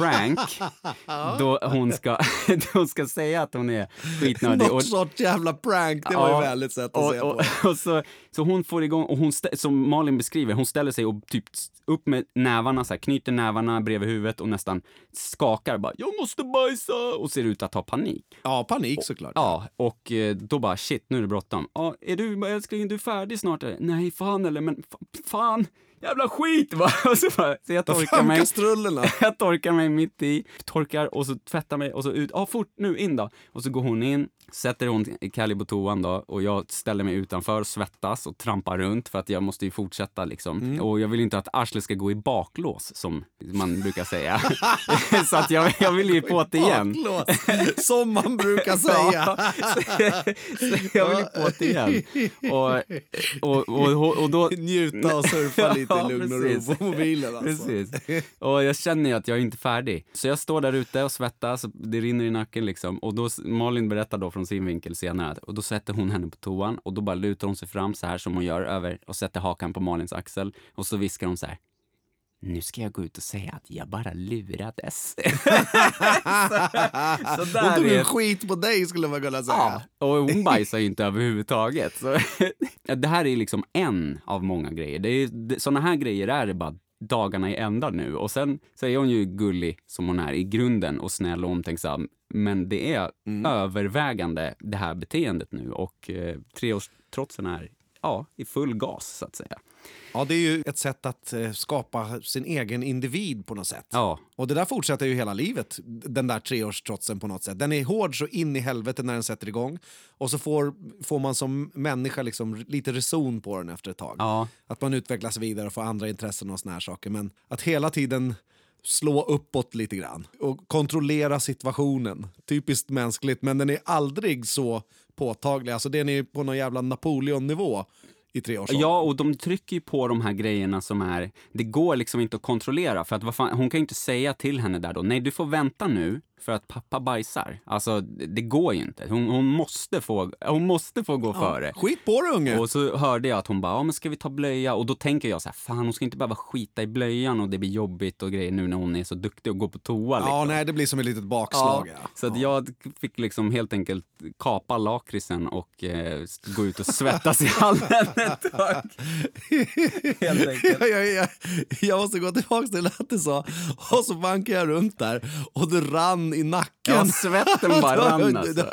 prank då hon ska, då hon ska säga att hon är skitnödig. Någon sorts jävla prank, det var ju väldigt sätt att och, se på. och, och så, så hon får igång, och hon som Malin beskriver, hon ställer sig och typ upp med nävarna, så här, knyter nävarna bredvid huvudet och nästan skakar bara “jag måste bajsa” och ser ut att ha panik. Ja, panik såklart. Ja, och eh, då bara shit, nu är det bråttom. Ja, är du, älskling, du är färdig snart? Nej, fan eller, men fa- fan, jävla skit va! Och så, bara, så jag torkar mig. kastrullerna. Jag torkar mig mitt i, torkar och så tvättar mig och så ut. Ja, fort nu, in då. Och så går hon in, sätter hon Callie på toan då och jag ställer mig utanför, svettas och trampar runt för att jag måste ju fortsätta liksom. Och jag vill inte att arslet ska gå i baklås som man brukar säga. så att jag, jag vill ju på det igen. Baklås, som man brukar säga. Så, jag vill ju på det igen. Och, och, och, och, då... Njuta och surfa lite i lugn och ro på mobilen. Alltså. Precis. Och jag känner ju att jag är inte färdig. Så jag står där ute och svettas, det rinner i nacken liksom. Och då, Malin berättar då från sin vinkel senare, och då sätter hon henne på toan och då bara lutar hon sig fram så här som hon gör över och sätter hakan på Malins axel. Och så viskar hon så här. Nu ska jag gå ut och säga att jag bara lurades. så, så Hon tog en skit på dig skulle man kunna säga. Ja, och hon bajsar ju inte överhuvudtaget. Så, det här är liksom en av många grejer. Det är, det, såna här grejer är det bara dagarna i ända nu. Och sen så är hon ju gullig som hon är i grunden och snäll och omtänksam. Men det är övervägande det här beteendet nu och eh, treårstrotsen är ja, i full gas så att säga. Ja, det är ju ett sätt att eh, skapa sin egen individ på något sätt. Ja, Och det där fortsätter ju hela livet, den där treårstrotsen på något sätt. Den är hård så in i helvete när den sätter igång. Och så får, får man som människa liksom lite reson på den efter ett tag. ja, Att man utvecklas vidare och får andra intressen och såna här saker. Men att hela tiden slå uppåt lite grann och kontrollera situationen. Typiskt mänskligt, men den är aldrig så påtaglig. Alltså den är på någon jävla Napoleon-nivå i tre år. Ja, och de trycker ju på de här grejerna som är... Det går liksom inte att kontrollera. För att fan, Hon kan ju inte säga till henne där då, nej du får vänta nu för att pappa bajsar. Alltså, det går ju inte. Hon, hon, måste, få, hon måste få gå före. Skit på dig unge! Och så hörde jag att hon bara, ja men ska vi ta blöja? Och då tänker jag så här, fan hon ska inte behöva skita i blöjan och det blir jobbigt och grejer nu när hon är så duktig och går på toa liksom. Ja, nej, det blir som ett litet bakslag. Ja. Så att jag fick liksom helt enkelt kapa lakritsen och eh, gå ut och svettas i hallen ett tag. Helt enkelt. jag, jag, jag, jag måste gå tillbaka till att du sa, och så vankade jag runt där och det rann i nacken. Ja, svetten bara rann alltså.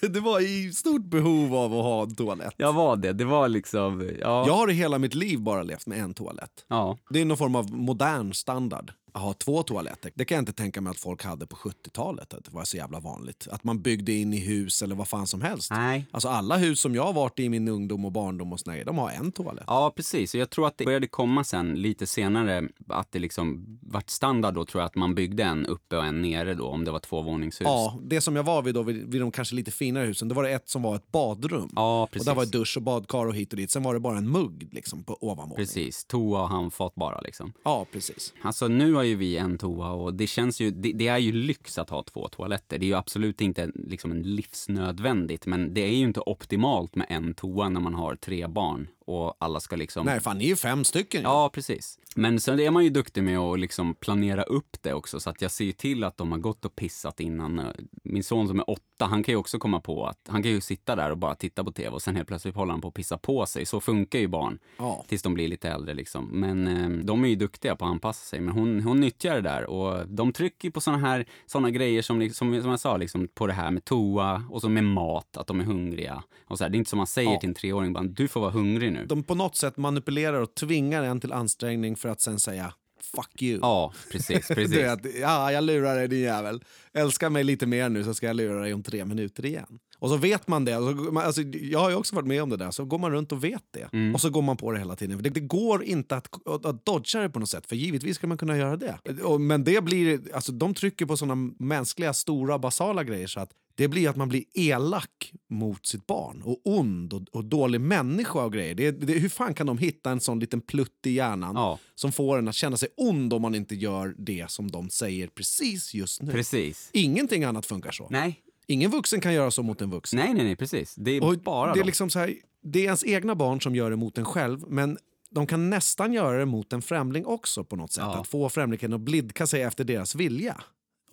du var i stort behov av att ha en toalett. Jag var det. Det var liksom... Ja. Jag har i hela mitt liv bara levt med en toalett. ja. Det är någon form av modern standard ha två toaletter. Det kan jag inte tänka mig att folk hade på 70-talet. Att det var så jävla vanligt. Att man byggde in i hus eller vad fan som helst. Nej. Alltså alla hus som jag har varit i min ungdom och barndom och såna, de har en toalett. Ja, precis. Och jag tror att det började komma sen lite senare att det liksom vart standard då tror jag att man byggde en uppe och en nere då om det var tvåvåningshus. Ja, det som jag var vid då, vid, vid de kanske lite finare husen, det var det ett som var ett badrum. Ja, och precis. där var dusch och badkar och hit och dit. Sen var det bara en mugg liksom på ovanvåningen. Precis. Toa och handfat bara liksom. Ja, precis. Alltså nu har ju vi en toa och det känns ju, det, det är ju lyx att ha två toaletter. Det är ju absolut inte liksom en livsnödvändigt, men det är ju inte optimalt med en toa när man har tre barn och alla ska liksom... Nej, fan ni är ju fem stycken. Ja, precis. Men sen är man ju duktig med att liksom planera upp det också, så att jag ser till att de har gått och pissat innan. Min son som är åtta, han kan ju också komma på att han kan ju sitta där och bara titta på tv och sen helt plötsligt håller han på att pissa på sig. Så funkar ju barn Ja. tills de blir lite äldre liksom. Men eh, de är ju duktiga på att anpassa sig. Men hon, hon nyttjar det där och de trycker på såna här såna grejer som, liksom, som jag sa, liksom, på det här med toa och så med mat, att de är hungriga. Och så här, det är inte som man säger Ja. till en treåring, bara, du får vara hungrig nu. De på något sätt manipulerar och tvingar en till ansträngning för att sen säga fuck you. Ja, precis, precis. Vet, ja, jag lurar dig din jävel. Älska mig lite mer nu så ska jag lura dig om tre minuter igen. Och så vet man det. Alltså, jag har ju också varit med om det där. Så går man runt och vet det. Mm. Och så går man på det hela tiden. Det, det går inte att, att, att dodga det på något sätt. För givetvis ska man kunna göra det. Och, men det blir, alltså, de trycker på såna mänskliga, stora, basala grejer så att det blir att man blir elak mot sitt barn och ond och, och dålig människa och grejer. Det, det, hur fan kan de hitta en sån liten plutt i hjärnan Ja, som får en att känna sig ond om man inte gör det som de säger precis just nu. precis. Ingenting annat funkar så. Nej, Ingen vuxen kan göra så mot en vuxen. nej, nej, nej precis. Det är Och bara det, är liksom så här, det är ens egna barn som gör det mot en själv, men de kan nästan göra det mot en främling också på något sätt. Ja. Att få främlingen att blidka sig efter deras vilja.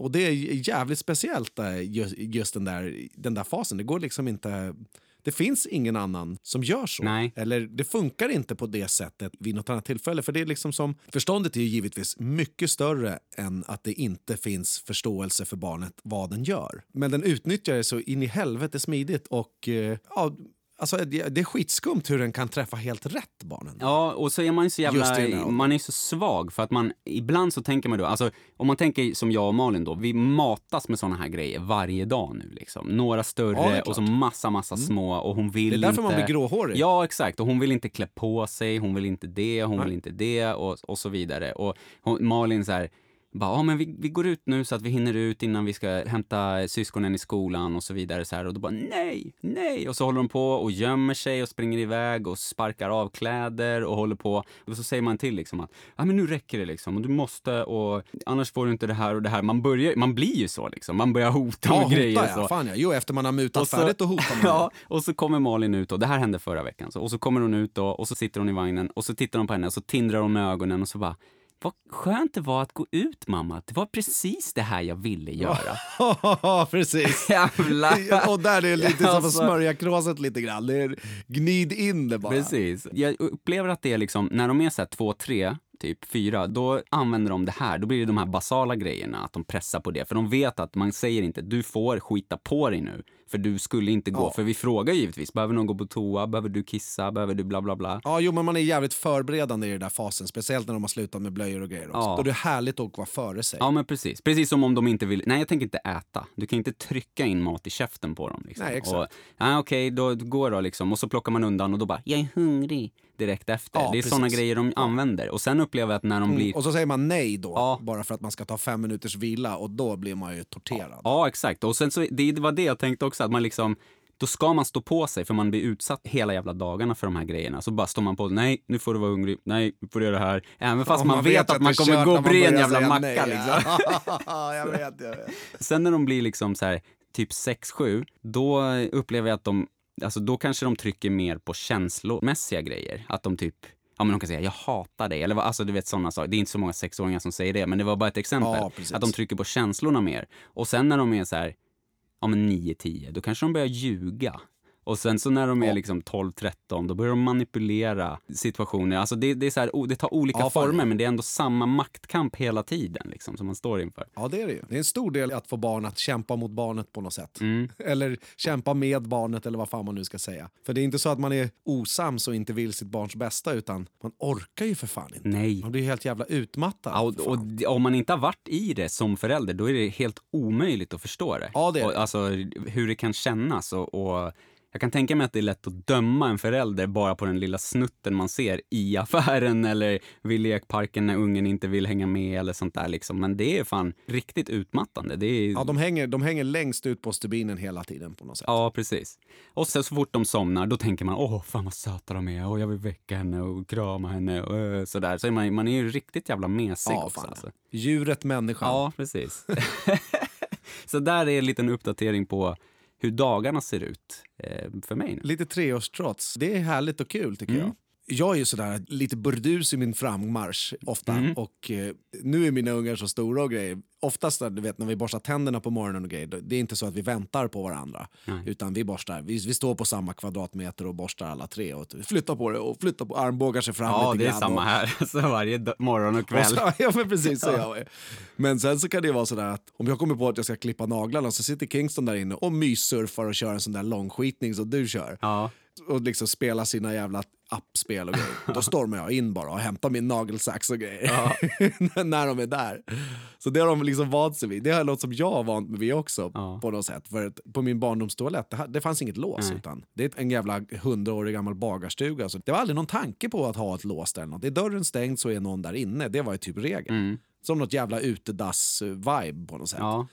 Och det är jävligt speciellt, eh, just, just den, där, den där fasen. Det går liksom inte... Det finns ingen annan som gör så. Nej. Eller det funkar inte på det sättet vid något annat tillfälle. För det är liksom som, förståndet är ju givetvis mycket större än att det inte finns förståelse för barnet vad den gör. Men den utnyttjar det så in i helvete smidigt och eh, ja, alltså det, det är skitskumt hur den kan träffa helt rätt barnen. Ja, och så är man ju så jävla, man är så svag för att man, ibland så tänker man då, alltså om man tänker som jag och Malin då, vi matas med såna här grejer varje dag nu liksom. Några Ja, större klart. och så massa, massa små och hon vill Det är därför inte... man blir gråhårig. Ja, exakt. Och hon vill inte klä på sig, hon vill inte det, hon Nej. vill inte det och, och så vidare. Och hon, Malin så här, bara, ja men vi, vi går ut nu så att vi hinner ut innan vi ska hämta syskonen i skolan och så vidare. Så här. Och då bara, nej, nej. Och så håller de på och gömmer sig och springer iväg och sparkar av kläder och håller på. Och så säger man till liksom att, ja men nu räcker det liksom. Och du måste och annars får du inte det här och det här. Man, börjar, man blir ju så liksom. Man börjar hota Ja, med hota grejer. ja. Så. Fan ja. Jo, efter man har mutat Och så- färdigt och hotar man. Ja, och så kommer Malin ut och det här hände förra veckan. Så, och så kommer hon ut då, och så sitter hon i vagnen och så tittar hon på henne och så tindrar hon med ögonen och så bara vad skönt det var att gå ut mamma. Det var precis det här jag ville göra. Ja, precis. Jävlar! och där är det lite som att Alltså- smörja kråset lite grann. Det är gnid in det bara. Precis. Jag upplever att det är liksom, när de är så här två, tre, typ fyra, då använder de det här. Då blir det de här basala grejerna, att de pressar på det. För de vet att man säger inte, du får skita på dig nu. För du skulle inte gå. Ja. För vi frågar givetvis, behöver någon gå på toa? Behöver du kissa? Behöver du bla bla bla? Ja, jo, men man är jävligt förberedande i den där fasen. Speciellt när de har slutat med blöjor och grejer. Också. Ja. Då är det härligt att vara före sig. Ja, men precis. Precis som om de inte vill... Nej, jag tänker inte äta. Du kan inte trycka in mat i käften på dem. Liksom. Nej, exakt. Och, Okej, då går då liksom. Och så plockar man undan och då bara, jag är hungrig direkt efter. Ja, det är såna grejer de använder. Och sen upplever jag att när de blir... Mm, och så säger man nej då, Ja. bara för att man ska ta fem minuters vila och då blir man ju torterad. Ja, exakt. Och sen så, det var det jag tänkte också, att man liksom... Då ska man stå på sig, för man blir utsatt hela jävla dagarna för de här grejerna. Så bara står man på, nej, nu får du vara hungrig, nej, nu får du göra det här. Även fast Ja, man, vet att, man det är kommer gå och man bre en jävla macka nej. liksom. Ja, jag vet, jag vet. Sen när de blir liksom så här, typ 6-7, då upplever jag att de, alltså då kanske de trycker mer på känslomässiga grejer. Att de typ, ja men de kan säga jag hatar dig, eller alltså du vet sådana saker. Det är inte så många sexåringar som säger det, men det var bara ett exempel. Ja, att de trycker på känslorna mer. Och sen när de är så här, ja men 9-10, då kanske de börjar ljuga. Och sen så när de är liksom 12-13, då börjar de manipulera situationer. Alltså det, det, är så här, det tar olika Ja, former, men det är ändå samma maktkamp hela tiden liksom, som man står inför. Ja, det är det ju. Det är en stor del att få barn att kämpa mot barnet på något sätt. Mm. Eller kämpa med barnet eller vad fan man nu ska säga. För det är inte så att man är osams och inte vill sitt barns bästa utan man orkar ju för fan inte. Nej. Man blir helt jävla utmattad. Ja, och, och om man inte har varit i det som förälder, då är det helt omöjligt att förstå det. Ja, det är det. Och, alltså hur det kan kännas och jag kan tänka mig att det är lätt att döma en förälder bara på den lilla snutten man ser i affären eller vid lekparken när ungen inte vill hänga med eller sånt där liksom. Men det är fan riktigt utmattande. Det är, Ja, de, hänger, de hänger längst ut på stubinen hela tiden på något sätt. Ja, precis. Och sen så fort de somnar, då tänker man åh, fan vad söta de är, och jag vill väcka henne och krama henne och äh, sådär. Så är man, man är ju riktigt jävla mesig Ja, också. fan. Alltså. Djuret människan. Ja, precis. så där är en liten uppdatering på hur dagarna ser ut eh, för mig nu. Lite treårstrots. Det är härligt och kul tycker Mm. jag. Jag är ju sådär lite burdus i min frammarsch ofta. Mm. Och eh, nu är mina ungar så stora och grejer. Oftast du vet, när vi borstar tänderna på morgonen och grejer, det är inte så att vi väntar på varandra. Nej. Utan vi borstar, vi, vi står på samma kvadratmeter och borstar alla tre. Och flyttar på det och flyttar på armbågar sig fram Ja, lite det är grann. samma och, här. Så varje morgon och och kväll. så, ja men precis så jag är. Men sen så kan det vara sådär att om jag kommer på att jag ska klippa naglarna så sitter Kingston där inne och myssurfar och kör en sån där långskitning som du kör Ja, och liksom spela sina jävla appspel och grejer. Då stormar jag in bara och hämtar min nagelsax och grejer. När de är där. Så det har de liksom vant sig vid. Det är något som jag har vant mig vid också Ja. på något sätt. För på min barndomstoalett, det, det fanns inget lås. Nej. Utan det är en jävla hundraårig gammal bagarstuga. Så det var aldrig någon tanke på att ha ett lås där. eller något. Är dörren stängd så är någon där inne. Det var ju typ regel. mm. Som något jävla utedass-vibe på något sätt. ja,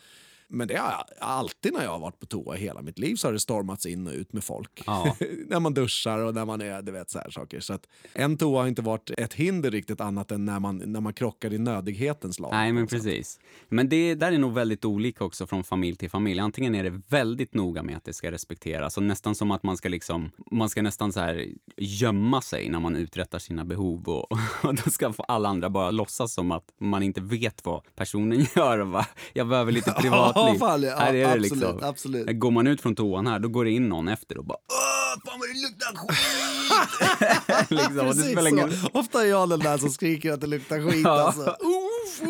Men det har alltid när jag har varit på toa i hela mitt liv så har det stormats in och ut med folk. Ja. när man duschar och när man är, du vet så här saker. Så att en toa har inte varit ett hinder riktigt annat än när man, när man krockar i nödighetens lag. Nej, men precis. Men det där är nog väldigt olika också från familj till familj. Antingen är det väldigt noga med att det ska respekteras och nästan som att man ska liksom, man ska nästan så här gömma sig när man uträttar sina behov och, och då ska alla andra bara låtsas som att man inte vet vad personen gör. Va? Jag behöver lite privatliv. Ja, fan, ja, här är det absolut, liksom. absolut. Går man ut från toan här, då går det in någon efter och bara Åh, fan vad det luktar skit! liksom, och det Precis spelar så. ingen... Ofta är jag den där som skriker att det luktar skit. Ja. Alltså. Uff,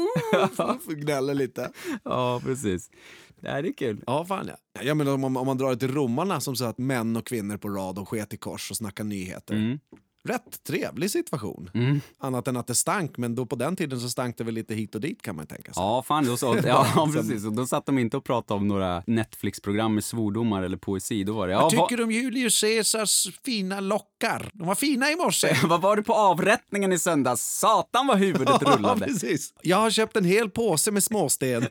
uff, uff, gnäller lite. Ja, precis. Det här är kul. Ja, fan ja. Jag menar, om, man- om man drar det till romarna som sa att män och kvinnor på rad och sket i kors och snackar nyheter. Mm. Rätt trevlig situation. Mm. Annat än att det stank, men då på den tiden så stank det väl lite hit och dit kan man tänka sig. Ja, fan, då så, ja, precis. Och då satt de inte och pratade om några Netflix-program med svordomar eller poesi. Då var det, ja, Vad tycker du om Julius Caesars fina lockar? De var fina i morse. vad var det på avrättningen i söndags? Satan vad huvudet Ja, rullade. precis. Jag har köpt en hel påse med småsten.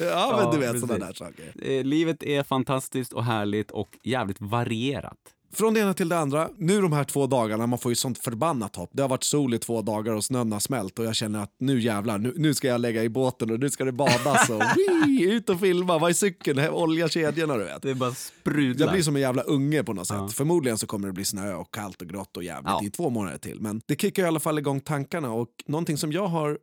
ja, men du vet sådana där saker. Eh, Livet är fantastiskt och härligt och jävligt varierat. Från det ena till det andra. Nu de här två dagarna, man får ju sånt förbannat hopp. Det har varit sol i två dagar och snön har smält och jag känner att nu jävlar, nu, nu ska jag lägga i båten och nu ska det badas och wii, ut och filma, vad är cykeln, olja kedjorna du vet. Det är bara sprudlar. Jag blir som en jävla unge på något sätt. Förmodligen så kommer det bli snö och kallt och grått och jävligt Ja. i två månader till. Men det kickar i alla fall igång tankarna och någonting som jag har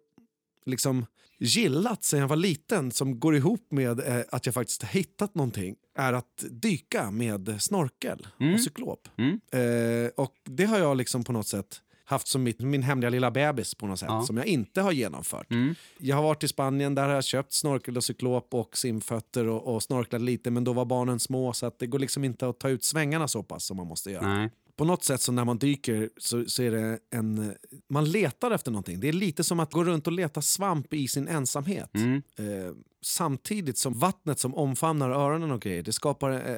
liksom gillat sen jag var liten som går ihop med eh, att jag faktiskt har hittat någonting är att dyka med snorkel och cyklop. Mm. Eh, och det har jag liksom på något sätt haft som mitt, min hemliga lilla bebis på något sätt Ja. som jag inte har genomfört. Mm. Jag har varit i Spanien, där har jag köpt snorkel och cyklop och simfötter och, och snorklat lite men då var barnen små så att det går liksom inte att ta ut svängarna så pass som man måste göra. Nej. På något sätt så när man dyker så, så är det en... Man letar efter någonting. Det är lite som att gå runt och leta svamp i sin ensamhet. Mm. Eh, samtidigt som vattnet som omfamnar öronen och grejer, det skapar eh,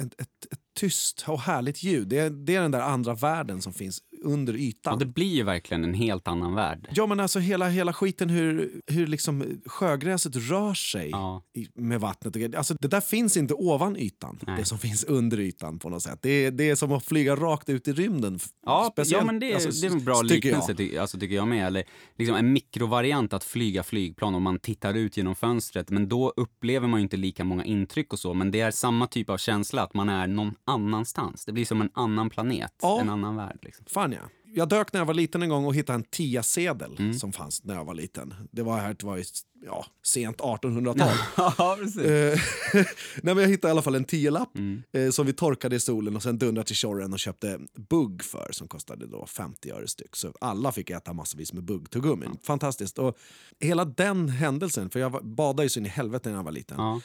ett, ett, ett tyst och härligt ljud. Det är, det är den där andra världen som finns under ytan. Och det blir ju verkligen en helt annan värld. Ja men alltså hela, hela skiten hur, hur liksom sjögräset rör sig Ja. i, med vattnet. Alltså, det där finns inte ovan ytan, Nej. det som finns under ytan på något sätt. Det är, det är som att flyga rakt ut i rymden. Ja, speciellt, ja men det, är- alltså, det är en bra tycker jag. liknelse ty, alltså, tycker jag med. Eller liksom en mikrovariant att flyga flygplan om man tittar ut genom fönstret. Men då upplever man ju inte lika många intryck och så. Men det är samma typ av känsla att man är någon annanstans. Det blir som en annan planet, Ja. en annan värld. Liksom. Fan ja. jag dök när jag var liten en gång och hittade en tia-sedel Mm. som fanns när jag var liten. Det var här det var i, ja, sent 1800-tal. ja, precis. Eh, Nej, men jag hittade i alla fall en tiolapp Mm. eh, som vi torkade i solen och sen dundrade till Tjorren och köpte bugg för som kostade då 50 öre styck. Så alla fick äta massvis med buggtuggummin. Fantastiskt. Och hela den händelsen, för jag badade ju så in i helvete när jag var liten. Ja.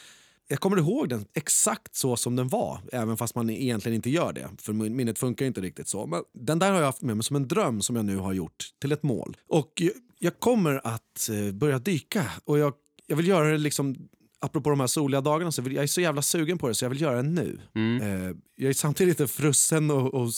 Jag kommer ihåg den exakt så som den var, även fast man egentligen inte gör det. För minnet funkar inte riktigt så. Men den där har jag haft med mig som en dröm som jag nu har gjort till ett mål. Och jag- kommer att eh, börja dyka och jag, jag vill göra det liksom Apropå de här soliga dagarna, så vill, jag är så jävla sugen på det så jag vill göra det nu. Mm. Eh, jag är samtidigt en frusen och, och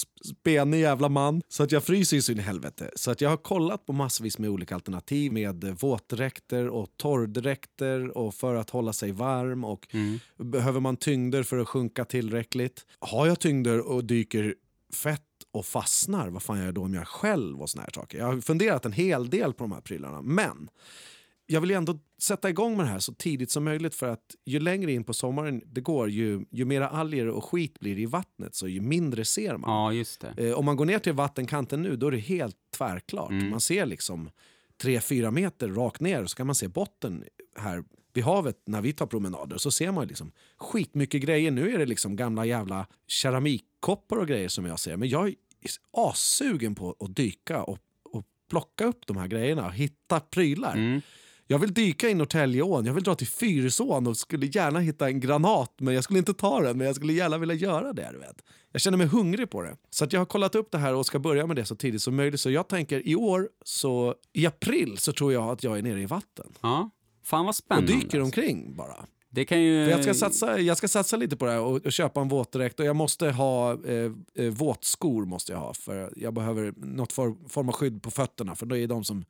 spenig jävla man så att jag fryser ju så in i helvete. Så att jag har kollat på massvis med olika alternativ med våtdräkter och torrdräkter och för att hålla sig varm och Mm. behöver man tyngder för att sjunka tillräckligt. Har jag tyngder och dyker fett och fastnar, vad fan gör jag då om jag är själv och såna här saker? Jag har funderat en hel del på de här prylarna, men jag vill ändå sätta igång med det här så tidigt som möjligt för att ju längre in på sommaren det går, ju, ju mera alger och skit blir det i vattnet, så ju mindre ser man. ja, just det. Eh, om man går ner till vattenkanten nu, då är det helt tvärklart. Mm. Man ser liksom 3-4 meter rakt ner och så kan man se botten här vid havet när vi tar promenader. Så ser man liksom skitmycket grejer. Nu är det liksom gamla jävla keramikkoppar och grejer som jag ser. Men jag är assugen på att dyka och, och plocka upp de här grejerna och hitta prylar. Mm. Jag vill dyka i Norrtäljeån, jag vill dra till Fyrisån och skulle gärna hitta en granat men jag skulle inte ta den, men jag skulle gärna vilja göra det. Du vet. Jag känner mig hungrig på det. Så jag har kollat upp det här och ska börja med det så tidigt som möjligt. Så jag tänker i år, så i april, så tror jag att jag är nere i vatten. Ja. Fan vad Och spännande. dyker omkring bara. Det kan ju... För jag, ska satsa, jag ska satsa lite på det här och, och köpa en våtdräkt och jag måste ha eh, eh, våtskor måste jag ha för jag behöver något for, form av skydd på fötterna för det är de som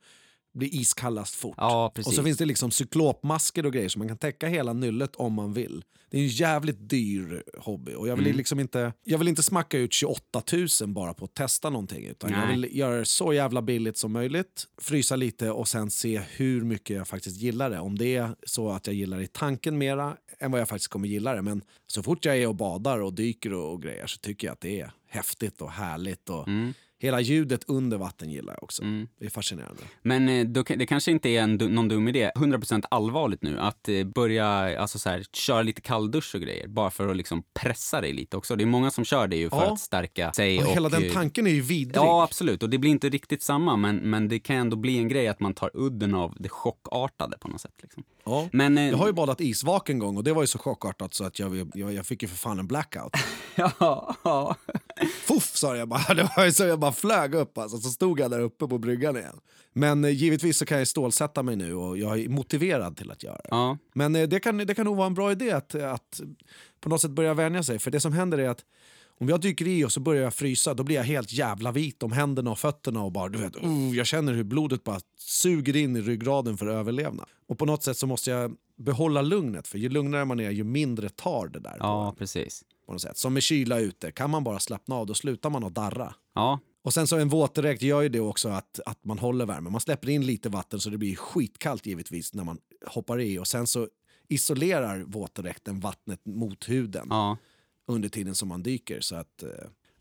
blir iskallast fort. Ja. Och så finns det liksom cyklopmasker och grejer så man kan täcka hela nyllet om man vill. Det är en jävligt dyr hobby och jag vill, Mm. liksom inte, jag vill inte smacka ut 28 000 bara på att testa någonting. Utan jag vill göra det så jävla billigt som möjligt, frysa lite och sen se hur mycket jag faktiskt gillar det. Om det är så att jag gillar det i tanken mera än vad jag faktiskt kommer gilla det. Men så fort jag är och badar och dyker och, och grejer så tycker jag att det är häftigt och härligt. Och Mm. Hela ljudet under vatten gillar jag också. Mm. Det är fascinerande. Men eh, då, det kanske inte är en, någon dum idé, 100% allvarligt nu, att eh, börja alltså så här, köra lite kalldusch och grejer. Bara för att liksom pressa dig lite också. Det är många som kör det ju för Ja. att stärka sig. Och Och, hela den eh, tanken är ju vidrig. Ja, absolut. Och det blir inte riktigt samma, men, men det kan ändå bli en grej att man tar udden av det chockartade på något sätt. Liksom. Ja. Men, Jag har ju badat isvak en gång och det var ju så chockartat så att jag, jag, jag fick ju för fan en blackout. ja, ja. Fuff sa jag bara, det var ju så jag bara flög upp alltså, så stod jag där uppe på bryggan igen. Men eh, givetvis så kan jag stålsätta mig nu och jag är motiverad till att göra det. ja. Men eh, det kan, det kan nog vara en bra idé att, att på något sätt börja vänja sig. För det som händer är att om jag dyker i och så börjar jag frysa, då blir jag helt jävla vit om händerna och fötterna och bara, du vet, uh, jag känner hur blodet bara suger in i ryggraden för att överleva. Och på något sätt så måste jag behålla lugnet, för ju lugnare man är ju mindre tar det där. ja, På, precis. på något sätt. Som med kyla ute, kan man bara slappna av då slutar man att darra. Ja, Och sen så en våtdräkt gör ju det också att, att man håller värme. Man släpper in lite vatten så det blir skitkallt givetvis när man hoppar i. Och sen så isolerar våtdräkten vattnet mot huden ja. under tiden som man dyker. Så att, eh,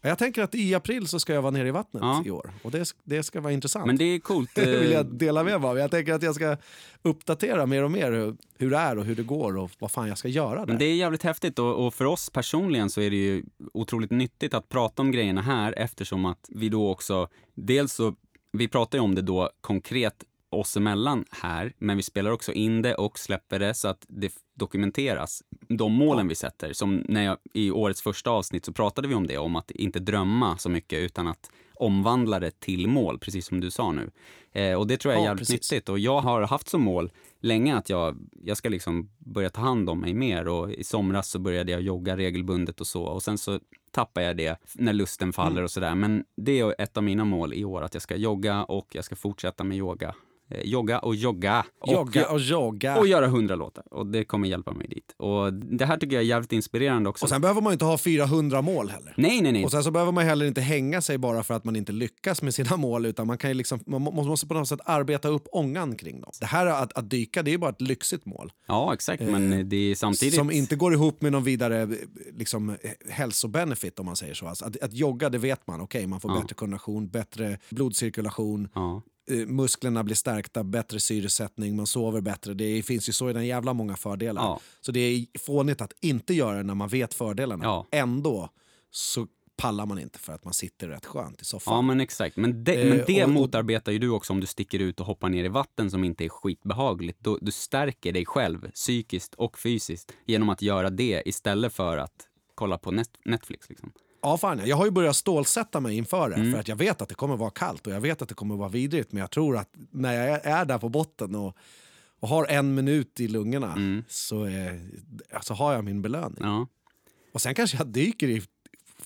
jag tänker att i april så ska jag vara nere i vattnet Ja. i år. Och det, det ska vara intressant. Men det är coolt. det vill eh, jag dela med mig av. Jag tänker att jag ska uppdatera mer och mer hur, hur det är och hur det går och vad fan jag ska göra där. Men det är jävligt häftigt och, och för oss personligen så är det ju otroligt nyttigt att prata om grejerna här eftersom att vi då också, dels så, vi pratar ju om det då konkret oss emellan här, men vi spelar också in det och släpper det så att det dokumenteras. De målen vi sätter, som när jag, i årets första avsnitt så pratade vi om det, om att inte drömma så mycket utan att omvandla det till mål, precis som du sa nu. Eh, och det tror jag är Ja, jävligt precis. nyttigt. Och jag har haft som mål länge att jag, jag ska liksom börja ta hand om mig mer. Och i somras så började jag jogga regelbundet och så. Och sen så tappar jag det när lusten faller Mm. och sådär. Men det är ett av mina mål i år, att jag ska jogga och jag ska fortsätta med yoga. Eh, jogga och jogga. Och, Jogga och jogga. och göra hundra låtar. Och det kommer hjälpa mig dit. Och det här tycker jag är jävligt inspirerande också. Och sen behöver man ju inte ha 400 mål heller. nej, nej, nej. Och sen så behöver man heller inte hänga sig bara för att man inte lyckas med sina mål utan man, kan ju liksom, man må- måste på något sätt arbeta upp ångan kring dem. Det här att, att dyka det är ju bara ett lyxigt mål Ja, exakt. Men det är samtidigt... som inte går ihop med någon vidare eh, liksom, eh, hälsobenefit om man säger så. Alltså, att, att jogga det vet man, okej man får Ja. bättre kondition, bättre blodcirkulation, Ja. Eh, musklerna blir stärkta, bättre syresättning, man sover bättre. Det finns ju så i den jävla många fördelar. Ja. Så det är fånigt att inte göra det när man vet fördelarna. Ja. Ändå så pallar man inte för att man sitter rätt skönt i soffan. Ja, men exakt. Men det, Eh, men det och- och- motarbetar ju du också om du sticker ut och hoppar ner i vatten som inte är skitbehagligt. Då, du stärker dig själv psykiskt och fysiskt genom att göra det istället för att kolla på Net- Netflix. Liksom. Ja, fan, ja. jag har ju börjat stålsätta mig inför det Mm. för att jag vet att det kommer vara kallt och jag vet att det kommer vara vidrigt men jag tror att när jag är- är där på botten och, och har en minut i lungorna så, eh, så har jag min belöning. Mm. Ja. Och sen kanske jag dyker i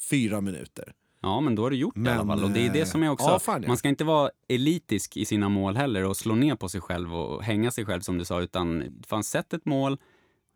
fyra minuter. ja, men då har du gjort det i alla fall. Och det är det som är också... ja, fan, ja. Man ska inte vara elitisk i sina mål heller och slå ner på sig själv och hänga sig själv som du sa, utan fan sätt ett mål,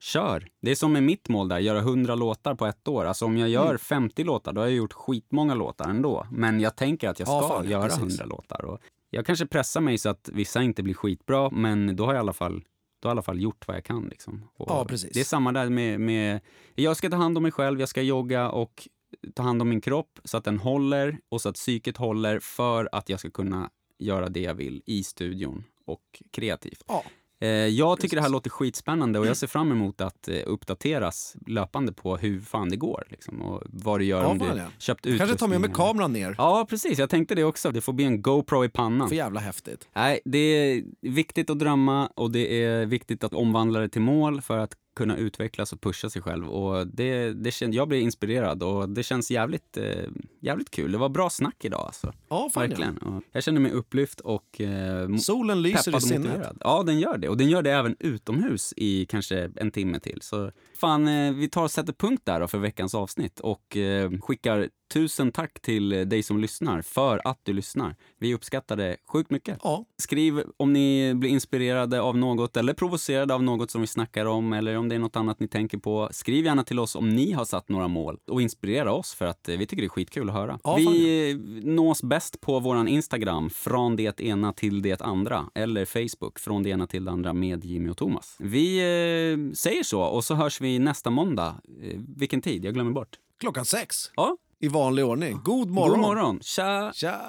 kör. Det är som med mitt mål där, göra 100 låtar på ett år. Alltså om jag gör Mm. 50 låtar, då har jag gjort skitmånga låtar ändå. Men jag tänker att jag Ja, ska fan, ja, göra precis. 100 låtar. Och jag kanske pressar mig så att vissa inte blir skitbra, men då har jag i alla fall då har jag i alla fall gjort vad jag kan. Liksom. Ja. Det är samma där med, med... Jag ska ta hand om mig själv, jag ska jogga och ta hand om min kropp så att den håller och så att psyket håller för att jag ska kunna göra det jag vill i studion och kreativt. Ja. Eh, Jag tycker det här låter skitspännande och jag ser fram emot att eh, uppdateras löpande på hur fan det går. Liksom, och vad du gör Ja, om du ja. köpt Jag kanske tar med mig utrustning. kameran ner. Ja, precis. Jag tänkte det också. Det får bli en GoPro i pannan. För jävla häftigt. Nej, det är viktigt att drömma och det är viktigt att omvandla det till mål för att kunna utvecklas och pusha sig själv. Och det, det kän, jag blir inspirerad och det känns jävligt, eh, jävligt kul. Det var bra snack idag alltså. Ja, fan Verkligen. Och jag känner mig upplyft och eh, ja. Solen lyser i sinnet. motiverad. Ja, den gör det. Och den gör det även utomhus i kanske en timme till. Så fan, eh, vi tar och sätter punkt där då för veckans avsnitt och eh, skickar tusen tack till dig som lyssnar för att du lyssnar. Vi uppskattar det sjukt mycket. Ja, Skriv om ni blir inspirerade av något eller provocerade av något som vi snackar om eller om det är något annat ni tänker på. Skriv gärna till oss om ni har satt några mål och inspirera oss för att eh, vi tycker det är skitkul att höra. Ja, fan vi eh, nås bäst på våran Instagram, från det ena till det andra, eller Facebook, från det ena till det andra med Jimmy och Thomas. Vi eh, säger så och så hörs vi nästa måndag. Eh, vilken tid? Jag glömmer bort. klockan sex Ja, i vanlig ordning. God morgon. god morgon. Tja! Tja!